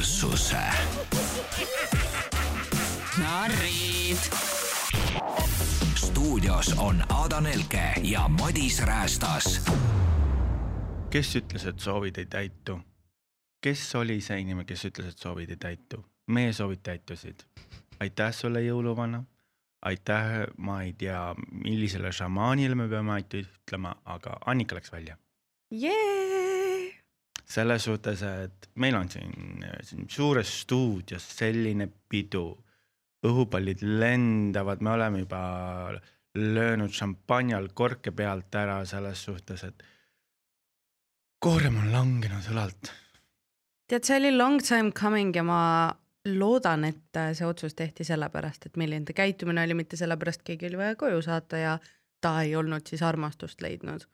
kuulsuse. narrid. stuudios on Ada Nelke ja Madis Räästas. kes ütles, et soovid ei täitu? kes oli see inimene, kes ütles, et soovid ei täitu? meie soovid täitusid. aitäh sulle, jõuluvana. aitäh, ma ei tea, millisele šamaanile me peame aitäh ütlema, aga Annika läks välja. Jee! Selles suhtes, et meil on siin, siin suures stuudios selline pidu, õhupallid lendavad, me oleme juba löönud šampanjal korke pealt ära selles suhtes, et koorem on langenud õlalt. tead, see oli long time coming ja ma loodan, et see otsus tehti sellepärast, et milline ta käitumine oli, mitte sellepärast, keegi oli vaja koju saata ja ta ei olnud siis armastust leidnud.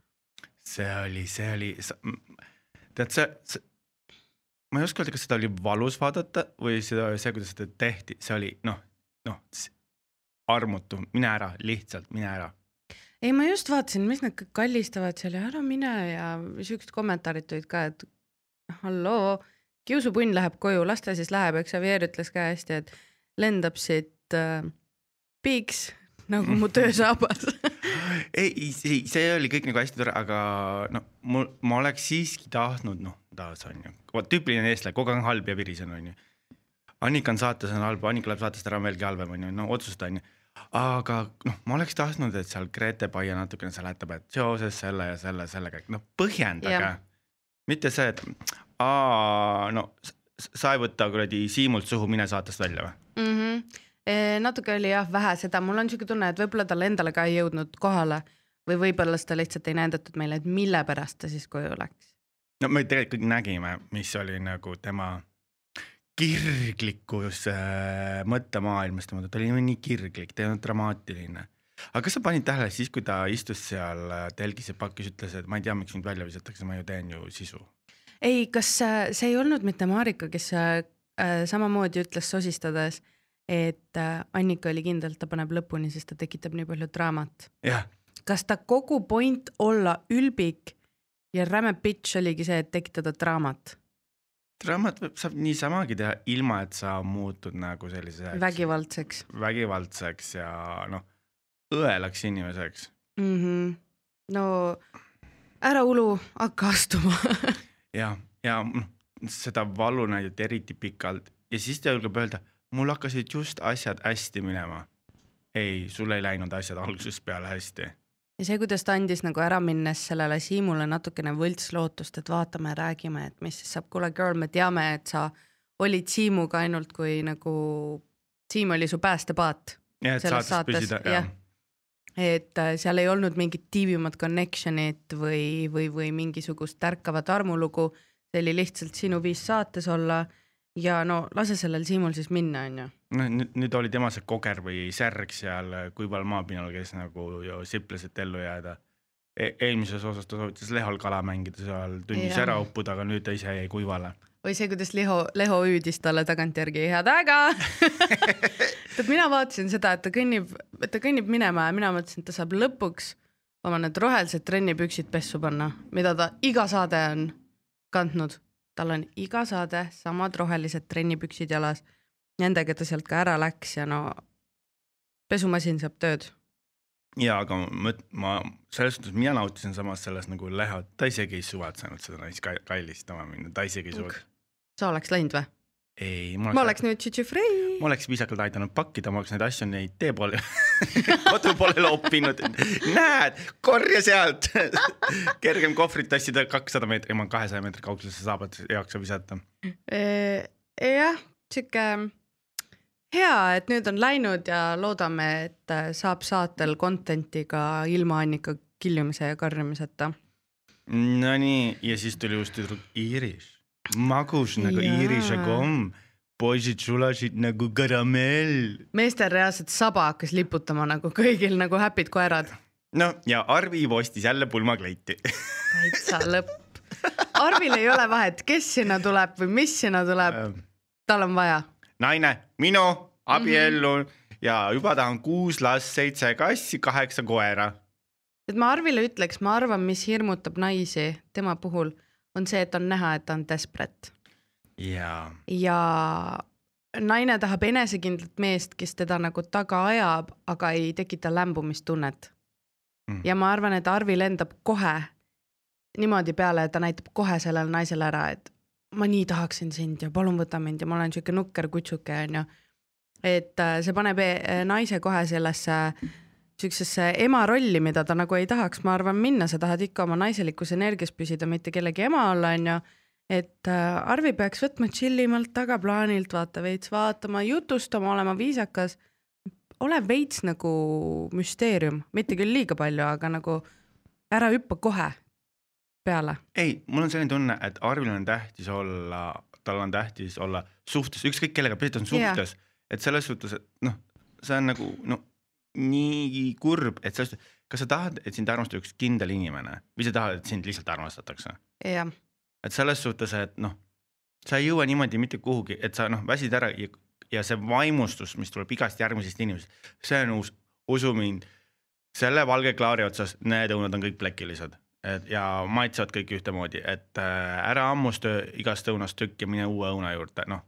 see oli, see oli, tead see, see, ma ei oska öelda, kas seda oli valus vaadata või seda, see, kuidas seda tehti, see oli noh, noh, armutu, mine ära, lihtsalt mine ära. Ei, ma just vaatasin, mis nad kõik kallistavad seal ja ära mine ja siuksed kommentaarid tulid ka, et halloo, kiusupunn läheb koju, las ta siis läheb, eks Xavier ütles ka hästi, et lendab siit äh, piiks nagu mu töösaabas ei, ei, see oli kõik nagu hästi tore, aga no mul, ma oleks siiski tahtnud, noh, taas on ju, vot tüüpiline eestlane, kogu aeg on halb ja virisen, on ju. Annika on saates on halb, Annika läheb saatest ära, on veelgi halvem, on ju, no otsusta, on ju. aga noh, ma oleks tahtnud, et seal Grete Paia natukene seletab, et seoses selle ja selle, sellega, noh põhjendage mitte see, et aa, no sa ei võta kuradi siimult suhu, mine saatest välja või? mm. -hmm. Natuke oli jah vähe seda, mul on siuke tunne, et võib-olla tal endale ka ei jõudnud kohale või võib-olla seda lihtsalt ei näidatud meile, et mille pärast ta siis koju läks. no me tegelikult kõik nägime, mis oli nagu tema kirglikus äh, mõttemaailmas, tema, ta oli nii kirglik, ta ei olnud dramaatiline. aga kas sa panid tähele siis, kui ta istus seal äh, telgis ja pakis, ütles, et ma ei tea, miks mind välja visatakse, ma ju teen ju sisu. ei, kas äh, see ei olnud mitte Marika, kes äh, äh, samamoodi ütles sosistades, et äh, Annika oli kindel, et ta paneb lõpuni, sest ta tekitab nii palju draamat. jah, kas ta kogu point olla ülbik ja räme bitch oligi see, et tekitada draamat, draamat võib- saab niisamagi teha, ilma et sa muutud nagu selliseks vägivaldseks vägivaldseks ja noh, õelaks inimeseks. mm? -hmm. no ära ulu, hakka astuma ja, ja noh, seda valu näidati eriti pikalt ja siis ta julgeb öelda, mul hakkasid just asjad hästi minema. ei, sul ei läinud asjad algusest peale hästi. ja see, kuidas ta andis nagu ära minnes sellele Siimule natukene võltslootust, et vaatame, räägime, et mis siis saab, kuule girl, me teame, et sa olid Siimuga ainult kui nagu Siim oli su päästepaat, ja et saates püsida, jah. jah. et äh, seal ei olnud mingit tiivimat connection'it või, või, või mingisugust tärkavat armulugu, see oli lihtsalt sinu viis saates olla ja no lase sellel Siimul siis minna, onju. noh, nüüd, nüüd oli tema see koger või särg seal kuival maapinnal, kes nagu ju siples, et ellu jääda e. eelmises osas ta soovitas Lehol kala mängida seal tunnis ära uppuda, aga nüüd ta ise jäi kuivale. või see, kuidas Leho, Leho hüüdis talle tagantjärgi head aega. tead, mina vaatasin seda, et ta kõnnib, et ta kõnnib minema ja mina mõtlesin, et ta saab lõpuks oma need rohelised trennipüksid pessu panna, mida ta iga saade on kandnud. Tal on iga saade samad rohelised trennipüksid jalas. Nendega ta sealt ka ära läks ja no pesumasin saab tööd. ja aga ma, ma selles suhtes mina nautisin samas selles nagu Leho, ta isegi ei suvatsenud seda naist ka- kallistama minna, ta isegi ei suvatsenud. sa oleks läinud või? ei, ma oleks nüüd tšitšifrei. ma oleks viisakalt aidanud pakkida, ma oleks neid asju neid tee poole, kodu poole loppinud. näed, korja sealt. kergem kohvrit tassida kakssada meetrit, ma kahesaja meetri kaugusesse saabat ei jaksa visata. jah, sihuke hea, et nüüd on läinud ja loodame, et äh, saab saatel content'i ka ilma Annika kiljumise ja karjumiseta. Nonii, ja siis tuli uus tüdruk Iris, magus nagu Jaa. Irise komm, poisid sulasid nagu karamell. meestel reaalselt saba hakkas liputama nagu kõigil nagu häpid koerad. noh, ja Arvi ostis jälle pulmakleiti. täitsa lõpp. Arvil ei ole vahet, kes sinna tuleb või mis sinna tuleb, tal on vaja. naine, minu, abiellun mm -hmm. ja juba tahan kuus last, seitse kassi, kaheksa koera et ma Arvile ütleks, ma arvan, mis hirmutab naisi tema puhul, on see, et on näha, et ta on desperate. jaa, ja naine tahab enesekindlat meest, kes teda nagu taga ajab, aga ei tekita lämbumistunnet Mm. ja ma arvan, et Arvi lendab kohe niimoodi peale, et ta näitab kohe sellele naisele ära, et ma nii tahaksin sind ja palun võta mind ja ma olen siuke nukker kutsuke onju. et äh, see paneb e- naise kohe sellesse siuksesse ema rolli, mida ta nagu ei tahaks, ma arvan, minna, sa tahad ikka oma naiselikus energias püsida, mitte kellegi ema olla, onju. et äh, Arvi peaks võtma tšillimalt tagaplaanilt, vaata veits vaatama, jutustama, olema viisakas. ole veits nagu müsteerium, mitte küll liiga palju, aga nagu ära hüppa kohe peale. ei, mul on selline tunne, et Arvil on tähtis olla, tal on tähtis olla suhtes, ükskõik kellega, peaasi, et on suhtes, et selles suhtes, et noh, see on nagu noh, nii kurb, et suhtes, kas sa tahad, et sind armastab üks kindel inimene või sa tahad, et sind lihtsalt armastatakse, jah, et selles suhtes, et noh, sa ei jõua niimoodi mitte kuhugi, et sa noh, väsid ära ja, ja see vaimustus, mis tuleb igast järgmisest inimesest, see on uus, usu mind, selle valge klaari otsas need õunad on kõik plekilised et ja maitsevad kõik ühtemoodi, et äh, ära hammusta igast õunast tükk ja mine uue õuna juurde, noh.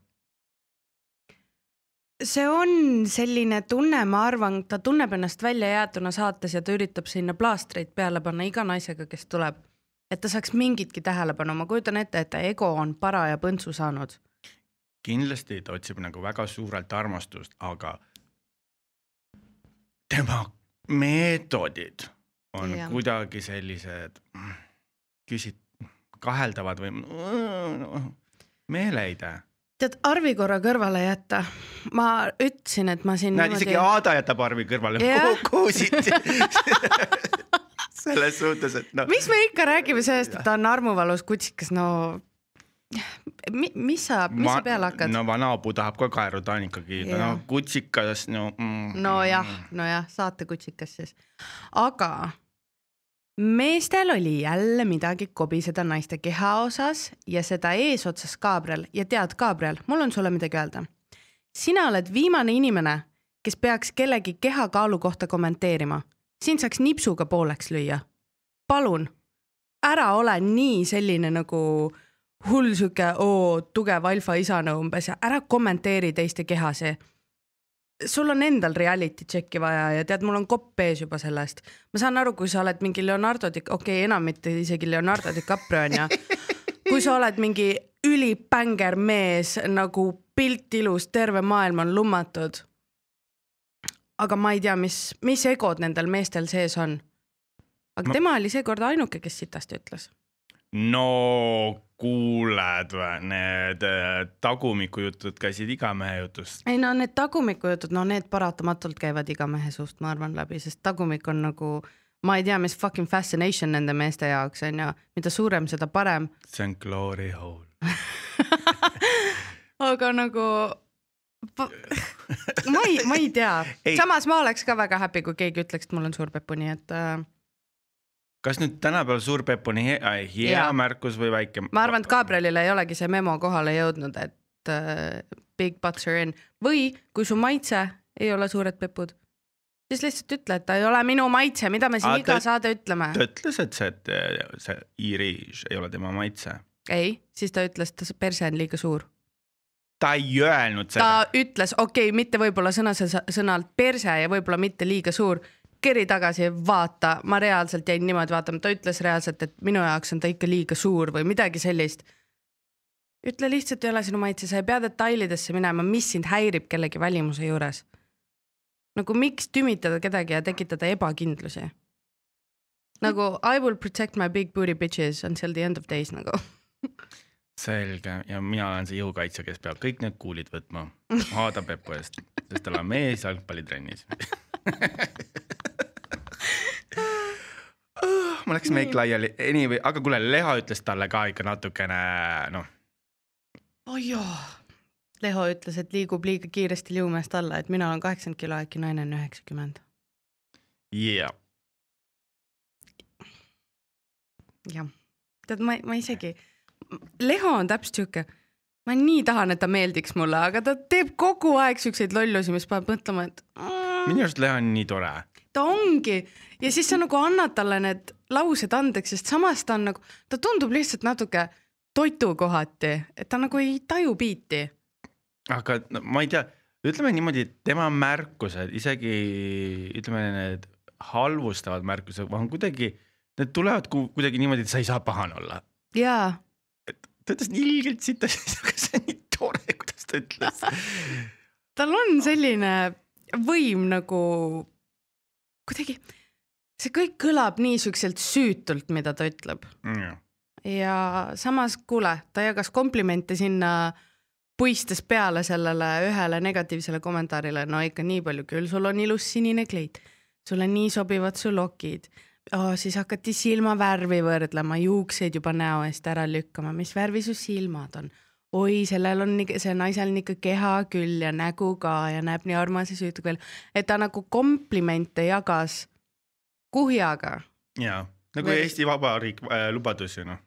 See on selline tunne, ma arvan, ta tunneb ennast väljajäetuna saates ja ta üritab sinna plaastreid peale panna iga naisega, kes tuleb. et ta saaks mingitki tähelepanu, ma kujutan ette, et ta ego on paraja põntsu saanud. kindlasti ta otsib nagu väga suurelt armastust, aga tema meetodid on ja. kuidagi sellised mm, küsid, kaheldavad või mm, meeleheide. tead, Arvi korra kõrvale jätta, ma ütlesin, et ma siin näed, isegi Aada jätab arvi kõrvale Jah. kuhu siit selles suhtes, et noh, miks me ikka räägime sellest, et ta on armuvalus kutsikas, no mi, mis sa, mis sa peale hakkad no.? no vanaapu tahab ka kaeruda, on ikkagi Jah. no kutsikas, no mm,. nojah, nojah, saatekutsikas siis, aga meestel oli jälle midagi kobiseda naiste keha osas ja seda eesotsas Gabriel ja tead, Gabriel, mul on sulle midagi öelda. sina oled viimane inimene, kes peaks kellegi kehakaalu kohta kommenteerima. sind saaks nipsuga pooleks lüüa. palun, ära ole nii selline nagu hull sihuke oo tugev alfaisane umbes ja ära kommenteeri teiste kehasi sul on endal reality check'i vaja ja tead, mul on kopp ees juba sellest. ma saan aru, kui sa oled mingi Leonardo Di, okei okay,, enam mitte isegi Leonardo DiCaprio onju. kui sa oled mingi ülibänger mees nagu pilt ilus, terve maailm on lummatud. aga ma ei tea, mis, mis egod nendel meestel sees on. aga ma... tema oli seekord ainuke, kes sitasti ütles. No kuuled või, need äh, tagumikujutud käisid iga mehe jutust. ei no need tagumikujutud, no need paratamatult käivad iga mehe suust, ma arvan läbi, sest tagumik on nagu, ma ei tea, mis fucking fascination nende meeste jaoks on ju, mida suurem, seda parem. see on glory hole. aga nagu ma ei, ma ei tea samas ma oleks ka väga happy, kui keegi ütleks, et mul on suur pepu, nii et äh, kas nüüd tänapäeval suur pepp on hea, hea Jaa. märkus või väike? ma arvan, et Gabrielile ei olegi see memo kohale jõudnud, et äh, big butts are in või kui su maitse ei ole suured pepud, siis lihtsalt ütle, et ta ei ole minu maitse, mida me siin Aa, iga saade ütleme. ta ütles, et see, et äh, see Irish ei ole tema maitse. ei, siis ta ütles, et see perse on liiga suur. ta ei öelnud seda. ta ütles, okei okay,, mitte võib-olla sõnas sõnalt perse ja võib-olla mitte liiga suur. Keri tagasi, vaata, ma reaalselt jäin niimoodi vaatama, ta ütles reaalselt, et minu jaoks on ta ikka liiga suur või midagi sellist. ütle lihtsalt ei ole sinu maitse, sa ei pea detailidesse minema, mis sind häirib kellegi välimuse juures. nagu miks tümitada kedagi ja tekitada ebakindlusi? nagu I will protect my big booty bitches until the end of days nagu. selge ja mina olen see jõukaitsja, kes peab kõik need kuulid võtma Aada Pepu eest, sest tal on mees jalgpallitrennis. mul läks meik laiali, anyway, aga kuule, Leho ütles talle ka ikka natukene noh, oh jaa. Leho ütles, et liigub liiga kiiresti liumeest alla, et mina olen kaheksakümmend kilo, äkki naine on üheksakümmend. yeah. jah, tead, ma, ma isegi, Leho on täpselt sihuke, ma nii tahan, et ta meeldiks mulle, aga ta teeb kogu aeg siukseid lollusi, mis paneb mõtlema, et mm, minu arust Leho on nii tore. Ta ongi ja siis sa nagu annad talle need laused andeks, sest samas ta on nagu, ta tundub lihtsalt natuke totu kohati, et ta nagu ei taju biiti. aga no, ma ei tea, ütleme niimoodi, tema märkused, isegi ütleme, need halvustavad märkused on kuidagi, need tulevad ku- kuidagi niimoodi, et sa ei saa pahane olla. jaa, ta ütles nii ilgelt sitta, aga see on nii tore, kuidas ta ütles. tal on selline võim nagu kuidagi, see kõik kõlab nii siukselt süütult, mida ta ütleb ja samas kuule, ta jagas komplimente sinna, puistes peale sellele ühele negatiivsele kommentaarile, no ikka nii palju küll, sul on ilus sinine kleit, sulle nii sobivad su lokid oh,. siis hakati silmavärvi võrdlema, juukseid juba näo eest ära lükkama, mis värvi su silmad on. oi, sellel on, see naisel on ikka keha küll ja nägu ka ja näeb nii armas ja süütu küll, et ta nagu komplimente jagas kuhjaga ja nagu Veel- Eesti Vabariik äh, lubadus ju noh.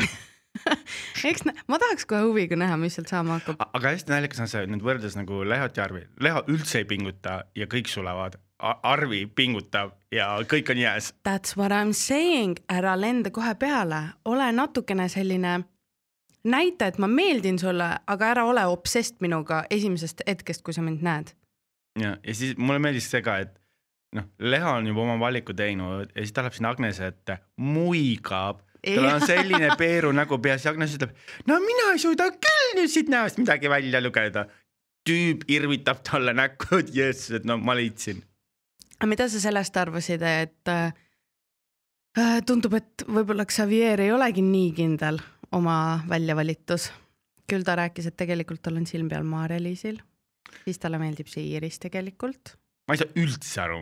eks ma tahaks kohe huviga näha, mis sealt saama hakkab. aga hästi naljakas on see nüüd võrreldes nagu Lehot ja Arvi, Leho üldse ei pinguta ja kõik sulevad. Arvi pingutab ja kõik on jääs. That's what I m saying, ära lenda kohe peale, ole natukene selline, näita, et ma meeldin sulle, aga ära ole obsessed minuga esimesest hetkest, kui sa mind näed. ja, ja siis mulle meeldis see ka, et noh, Leho on juba oma valiku teinud ja siis ta läheb sinna Agnese ette, muigab. tal on selline peeru nägu peas ja Agnes ütleb, no mina ei suuda küll nüüd siit näost midagi välja lugeda. tüüp irvitab talle näkku, et jess, et no ma leidsin. aga mida sa sellest arvasid, et äh, tundub, et võib-olla Xavier ei olegi nii kindel oma väljavalitus. küll ta rääkis, et tegelikult tal on silm peal Maarja-Liisil, siis talle meeldib see Iiris tegelikult ma ei saa üldse aru.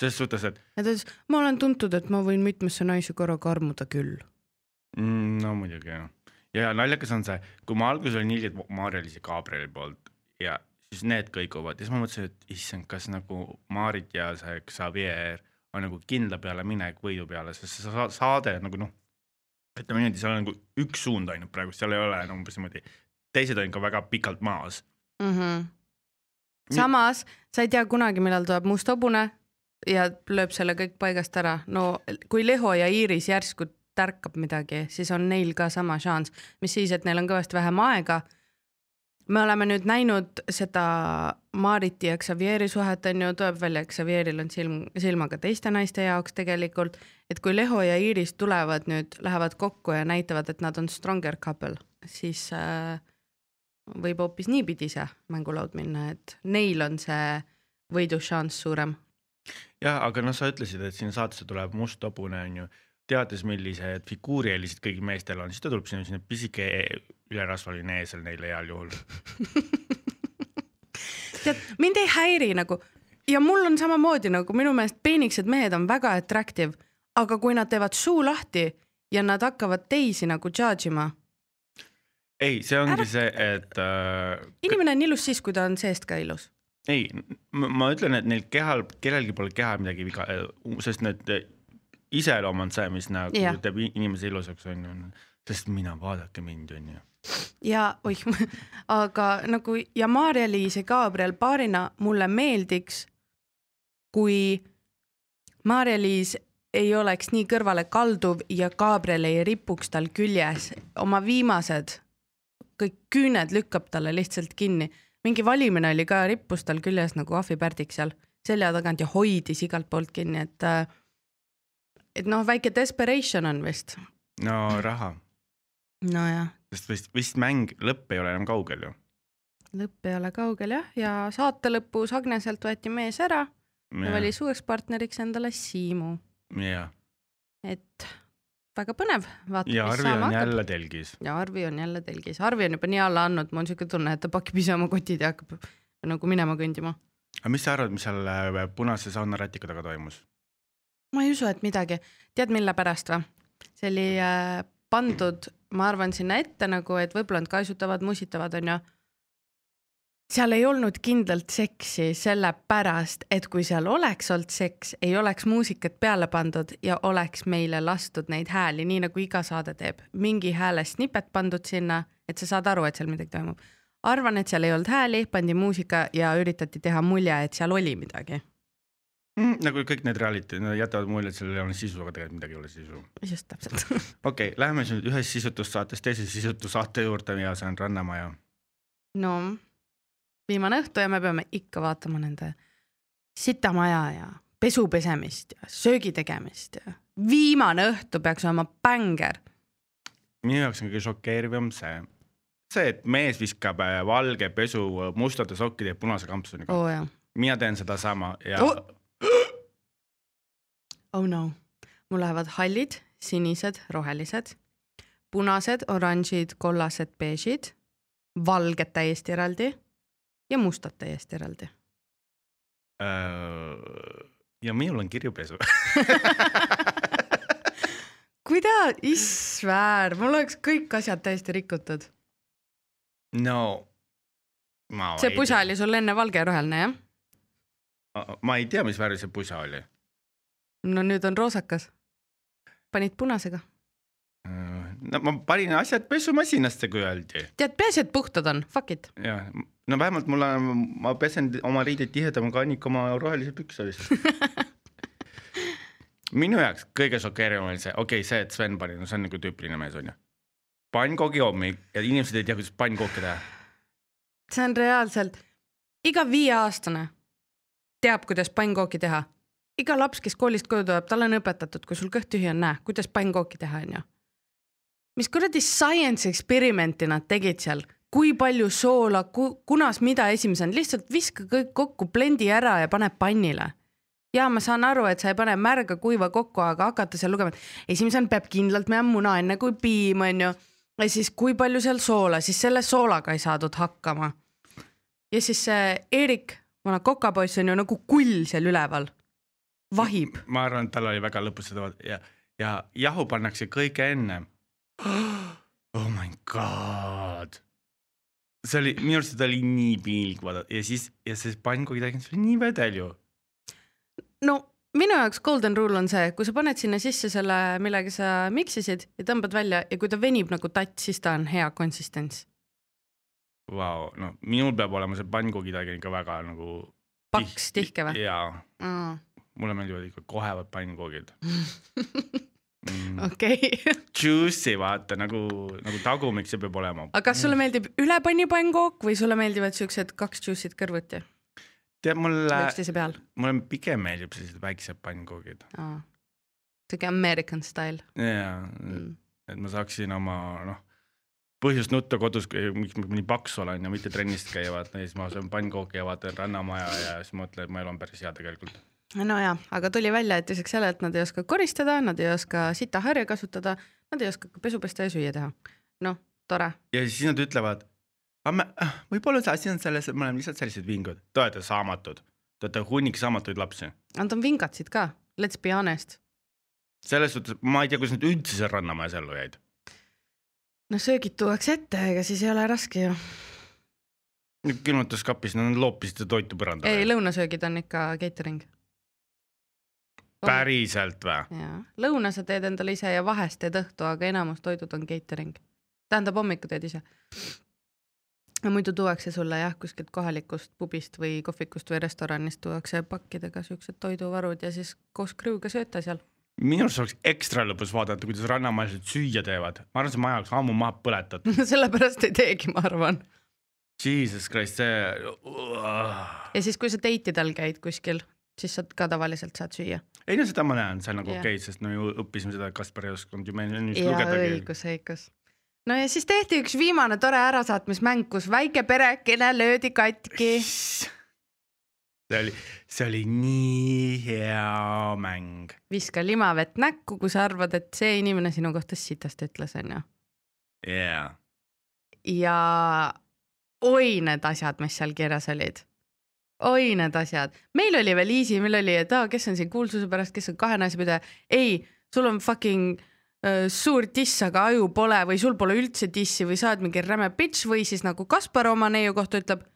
selles suhtes, et ta ütles, ma olen tuntud, et ma võin mitmesse naise korraga armuda küll. mm, no muidugi jah. ja naljakas on see, kui ma alguses olin ilgelt Maarja-Liisi Gabrieli poolt ja siis need kõiguvad ja siis ma mõtlesin, et issand, kas nagu Maarit ja see Xavier on nagu kindla peale minek võidu peale, sest see sa- saade nagu noh, ütleme niimoodi, seal on nagu üks suund ainult praegu, seal ei ole enam umbes niimoodi, teised on ikka väga pikalt maas. mm. -hmm. samas sa ei tea kunagi, millal tuleb must hobune ja lööb selle kõik paigast ära. no kui Leho ja Iiris järsku tärkab midagi, siis on neil ka sama šanss, mis siis, et neil on kõvasti vähem aega. Me oleme nüüd näinud seda Mariti ja Xavieri suhet on ju, tuleb välja, Xavieril on silm, silmaga teiste naiste jaoks tegelikult, et kui Leho ja Iiris tulevad nüüd, lähevad kokku ja näitavad, et nad on stronger couple, siis äh, võib hoopis niipidi see mängulaud minna, et neil on see võidušanss suurem. jah, aga noh, sa ütlesid, et siin saatesse tuleb must hobune on ju, teades, millised figuurieelised kõigil meestel on, siis ta tuleb sinna selline pisike ülerasvaline eesel neile heal juhul. tead, mind ei häiri nagu ja mul on samamoodi nagu minu meelest peeniksed mehed on väga attractive, aga kui nad teevad suu lahti ja nad hakkavad teisi nagu judge ima, ei, see ongi see, et äh, inimene on ilus siis, kui ta on seest ka ilus. ei, ma ütlen, et neil kehal, kellelgi pole kehal midagi viga, sest need äh, iseloom on see, mis nagu Jah. teeb inimese ilusaks, on ju, sest mina, vaadake mind, on ju. Ja oih, aga nagu ja Maarja-Liis ja Gabriel paarina mulle meeldiks, kui Maarja-Liis ei oleks nii kõrvale kalduv ja Gabriel ei ripuks tal küljes, oma viimased kõik küüned lükkab talle lihtsalt kinni. mingi valimine oli ka, rippus tal küljes nagu ahvipärdik seal selja tagant ja hoidis igalt poolt kinni, et et noh, väike desperation on vist. no raha, nojah, sest vist, vist mäng lõpp ei ole enam kaugel ju. lõpp ei ole kaugel jah, ja saate lõpus Agneselt võeti mees ära ja valis uueks partneriks endale Siimu, jah, et väga põnev, vaata, ja mis Arvi saama on hakkab. jälle telgis. ja Arvi on jälle telgis, Arvi on juba nii alla andnud, mul on siuke tunne, et ta pakib ise oma kotid ja hakkab nagu minema kõndima. aga mis sa arvad, mis seal äh, punase sauna rätiku taga toimus? ma ei usu, et midagi, tead mille pärast või? see oli äh, pandud, ma arvan, sinna ette nagu, et võib-olla nad kaisutavad, musitavad, onju. seal ei olnud kindlalt seksi sellepärast, et kui seal oleks olnud seks, ei oleks muusikat peale pandud ja oleks meile lastud neid hääli, nii nagu iga saade teeb, mingi hääle snippet pandud sinna, et sa saad aru, et seal midagi toimub. arvan, et seal ei olnud hääli, pandi muusika ja üritati teha mulje, et seal oli midagi mm,. nagu kõik need reality, nad jätavad mulje, et sellel ei ole sisu, aga tegelikult midagi ei ole sisu. just täpselt. okei okay,, läheme siis nüüd ühest sisutussaatest teise sisutussaate juurde ja see on Rannamaja. no viimane õhtu ja me peame ikka vaatama nende sitamaja ja pesu pesemist ja söögi tegemist ja viimane õhtu peaks olema bänger. minu jaoks on kõige šokeerivam see, see, et mees viskab äh, valge pesu äh, mustade sokkide ja punase kampsuniga oh.. mina teen sedasama ja oh. Oh no, mul lähevad hallid, sinised, rohelised, punased, oranžid, kollased, beežid, valged täiesti eraldi ja mustad täiesti eraldi. äh, ja minul on kirjupesu kuida-, issväär, mul oleks kõik asjad täiesti rikutud. no ma see pusa oli sul enne valge ja roheline jah? tea, ma ei tea, mis värvi see pusa oli. No nüüd on roosakas. panid punasega. no ma panin asjad pesumasiinasse, kui öeldi tead, peaasi, et puhtad on, fuck it. ja no vähemalt mul on, ma pesen oma riideid tihedama kui Annika oma rohelisi pükse vist. minu jaoks kõige šokeerivam oli see, okei okay,, see, et Sven pani, no see on nagu tüüpiline mees onju. pannkoogi hommik ja inimesed ei tea, kuidas pannkooki teha. see on reaalselt, iga viieaastane teab, kuidas pannkooki teha. Iga laps, kes koolist koju tuleb, talle on õpetatud, kui sul kõht tühi on, näe, kuidas pannkooki teha, onju. mis kuradi science experimenti nad tegid seal, kui palju soola ku,, kunas mida esimesena, lihtsalt viska kõik kokku, blendi ära ja pane pannile ja ma saan aru, et sa ei pane märga kuiva kokku, aga hakata seal lugema, et esimesena peab kindlalt minema muna enne kui piim onju. ja siis kui palju seal soola, siis selle soolaga ei saadud hakkama. ja siis see Eerik, vana kokapoiss on ju nagu kull seal üleval, vahib. ma arvan, et tal oli väga lõbus seda ja, ja jahu pannakse kõige ennem. Oh my god. see oli, minu arust seda oli nii piinlik vaadata ja siis, ja see pannkoogi tegemine, see oli nii vedel ju. no minu jaoks golden rule on see, kui sa paned sinna sisse selle, millega sa miksisid ja tõmbad välja ja kui ta venib nagu tatt, siis ta on hea konsistents. Vau, no minul peab olema see pannkoogi tegemine ikka väga nagu. Paks, tihke või? jaa, Mm. mulle meeldivad ikka kohevad pannkoogid mm.. okei, Juicy vaata nagu, nagu tagumik see peab olema. aga kas sulle meeldib üle panni pannkook või sulle meeldivad siuksed kaks juice'it kõrvuti tead mulle mulle pigem meeldib sellised väiksed pannkoogid siuke American style ja mm.. et ma saaksin oma noh, põhjust nutta kodus, miks ma nii paks olen ja mitte trennist käia, vaata ja siis ma söön pannkooki ja vaatan Rannamaja ja siis mõtlen, et mu elu on päris hea tegelikult. no ja, aga tuli välja, et lisaks sellele, et nad ei oska koristada, nad ei oska sitaharja kasutada, nad ei oska ka pesu pesta ja süüa teha. noh, tore. ja siis nad ütlevad, võib-olla see asi on selles, et me oleme lihtsalt sellised vingud, te olete saamatud, te olete hunnik saamatuid lapsi. Nad on vingatsid ka, let's be honest. selles suhtes ma ei tea, kuidas nad üldse seal Rannamajas ellu jäid. No söögid tuuakse ette, ega siis ei ole raske ju. külmutuskapis, nad loopisid seda toitu põrandale ei,. lõunasöögid on ikka catering. päriselt või? jaa, lõuna sa teed endale ise ja vahest teed õhtu, aga enamus toidud on catering. tähendab, hommikul teed ise. ja muidu tuuakse sulle jah, kuskilt kohalikust pubist või kohvikust või restoranist tuuakse pakkidega siuksed toiduvarud ja siis koos krõuga sööte seal. Minu arust oleks ekstra lõbus vaadata, kuidas rannamaalised süüa teevad. ma arvan, see maja oleks ammu maha põletatud. sellepärast ei teegi, ma arvan. Jesus Christ, see. ja siis, kui sa date idel käid kuskil, siis sa ka tavaliselt saad süüa. ei no seda ma näen, see on nagu okei okay,, sest me ju õppisime seda, et Kaspar ei osanud ju ja lugedagi. õigus, õigus. no ja siis tehti üks viimane tore ärasaatmismäng, kus väike perekene löödi katki. See oli, see oli nii hea mäng. viska limavett näkku, kui sa arvad, et see inimene sinu kohta sitast ütles, onju. jaa, ja oi need asjad, mis seal kirjas olid. oi need asjad, meil oli veel easy, meil oli, et aa, kes on siin kuulsuse pärast, kes on kahe naise pidaja. ei, sul on fucking äh, suur diss, aga aju pole või sul pole üldse dissi või sa oled mingi räme bitch või siis nagu Kaspar oma neiu kohta ütleb,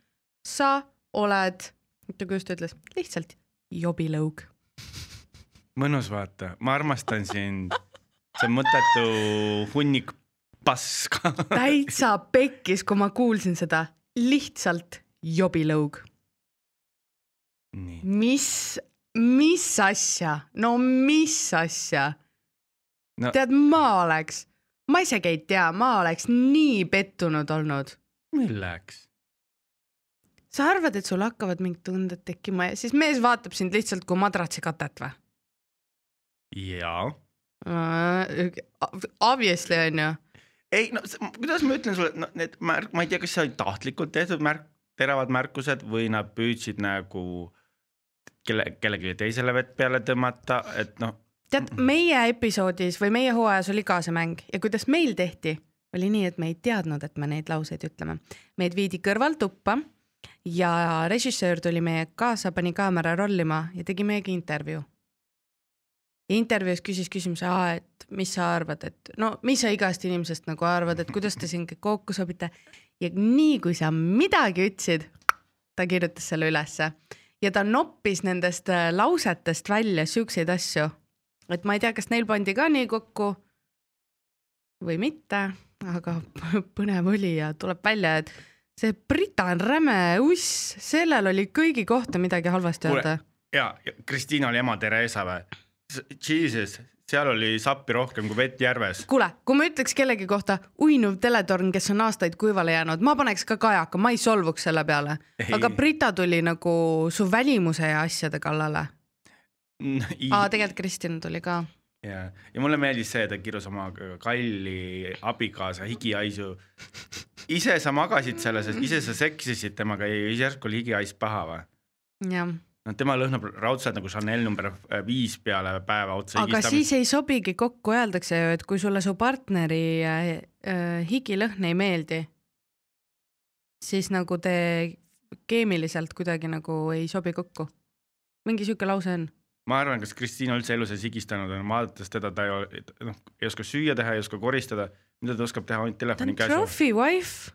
sa oled, oota kuidas ta ütles, lihtsalt jobilõug. mõnus vaata, ma armastan sind. see on mõttetu hunnik paska. täitsa pekkis, kui ma kuulsin seda, lihtsalt jobilõug. mis mis asja, no mis asja no.? tead, ma oleks, ma isegi ei tea, ma oleks nii pettunud olnud. milleks? Sa arvad, et sul hakkavad mingid tunded tekkima ja siis mees vaatab sind lihtsalt kui madratsi katet või? jaa. Obviously onju. ei no kuidas ma ütlen sulle, no need märk, ma ei tea, kas see oli tahtlikult tehtud märk, teravad märkused või nad püüdsid nagu kelle, kellelegi teisele vett peale tõmmata, et noh, tead, meie episoodis või meie hooajas oli ka see mäng ja kuidas meil tehti, oli nii, et me ei teadnud, et me neid lauseid ütleme. meid viidi kõrvaltuppa ja režissöör tuli meie kaasa, pani kaamera rollima ja tegi meiega intervjuu. intervjuus küsis küsimuse, et mis sa arvad, et no mis sa igast inimesest nagu arvad, et kuidas te siin kõik kokku sobite ja nii kui sa midagi ütlesid, ta kirjutas selle ülesse ja ta noppis nendest äh, lausetest välja siukseid asju et ma ei tea, kas neil pandi ka nii kokku või mitte, aga põnev oli ja tuleb välja, et see Brita on räme uss, sellel oli kõigi kohta midagi halvasti öelda. ja Kristiina oli ema Theresa või? Jesus, seal oli sappi rohkem kui vett järves. kuule, kui ma ütleks kellegi kohta uinuv teletorn, kes on aastaid kuivale jäänud, ma paneks ka kajaka, ma ei solvuks selle peale, aga Brita tuli nagu su välimuse ja asjade kallale. aa, tegelikult Kristjan tuli ka. ja, ja mulle meeldis see, ta kirjus oma kalli abikaasa higihaisu. ise sa magasid selles, ise sa seksisid temaga ja järsku oli higihais paha või? jah, no tema lõhnab raudselt nagu Chanel number viis peale päeva otsa aga siis ei sobigi kokku, öeldakse ju, et kui sulle su partneri äh, äh, higilõhn ei meeldi, siis nagu te keemiliselt kuidagi nagu ei sobi kokku. mingi sihuke lause on. Ma arvan, kas Kristiina üldse elu sees higistanud on, vaadates teda, ta ei noh, ei oska süüa teha, ei oska koristada, mida ta oskab teha ainult ta telefoni on käes. trophy wife.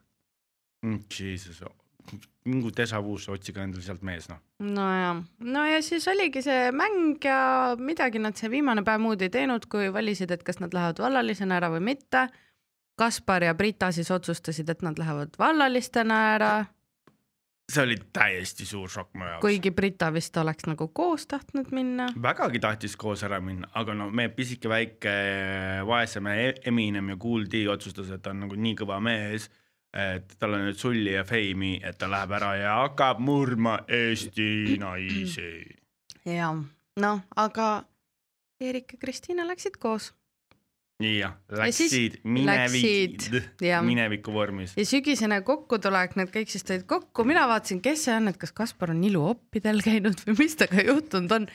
Jesus, mingu desavuusse, otsige endale sealt mees noh. no ja, no ja siis oligi see mäng ja midagi nad see viimane päev muud ei teinud, kui valisid, et kas nad lähevad vallalisena ära või mitte. Kaspar ja Brita siis otsustasid, et nad lähevad vallalistena ära see oli täiesti suur šokk mu jaoks. kuigi Brita vist oleks nagu koos tahtnud minna. vägagi tahtis koos ära minna, aga no meie pisike väike vaeseme Eminem ja Kool D otsustas, et ta on nagu nii kõva mees, et tal on nüüd sulli ja feimi, et ta läheb ära ja hakkab murma Eesti naisi. ja noh, aga Eerik ja Kristiina läksid koos jah, Ja läksid läksid, minevik jah., mineviku vormis. ja sügisene kokkutulek, need kõik siis tulid kokku, mina vaatasin, kes see on, et kas Kaspar on iluoppidel käinud või mis temaga juhtunud on.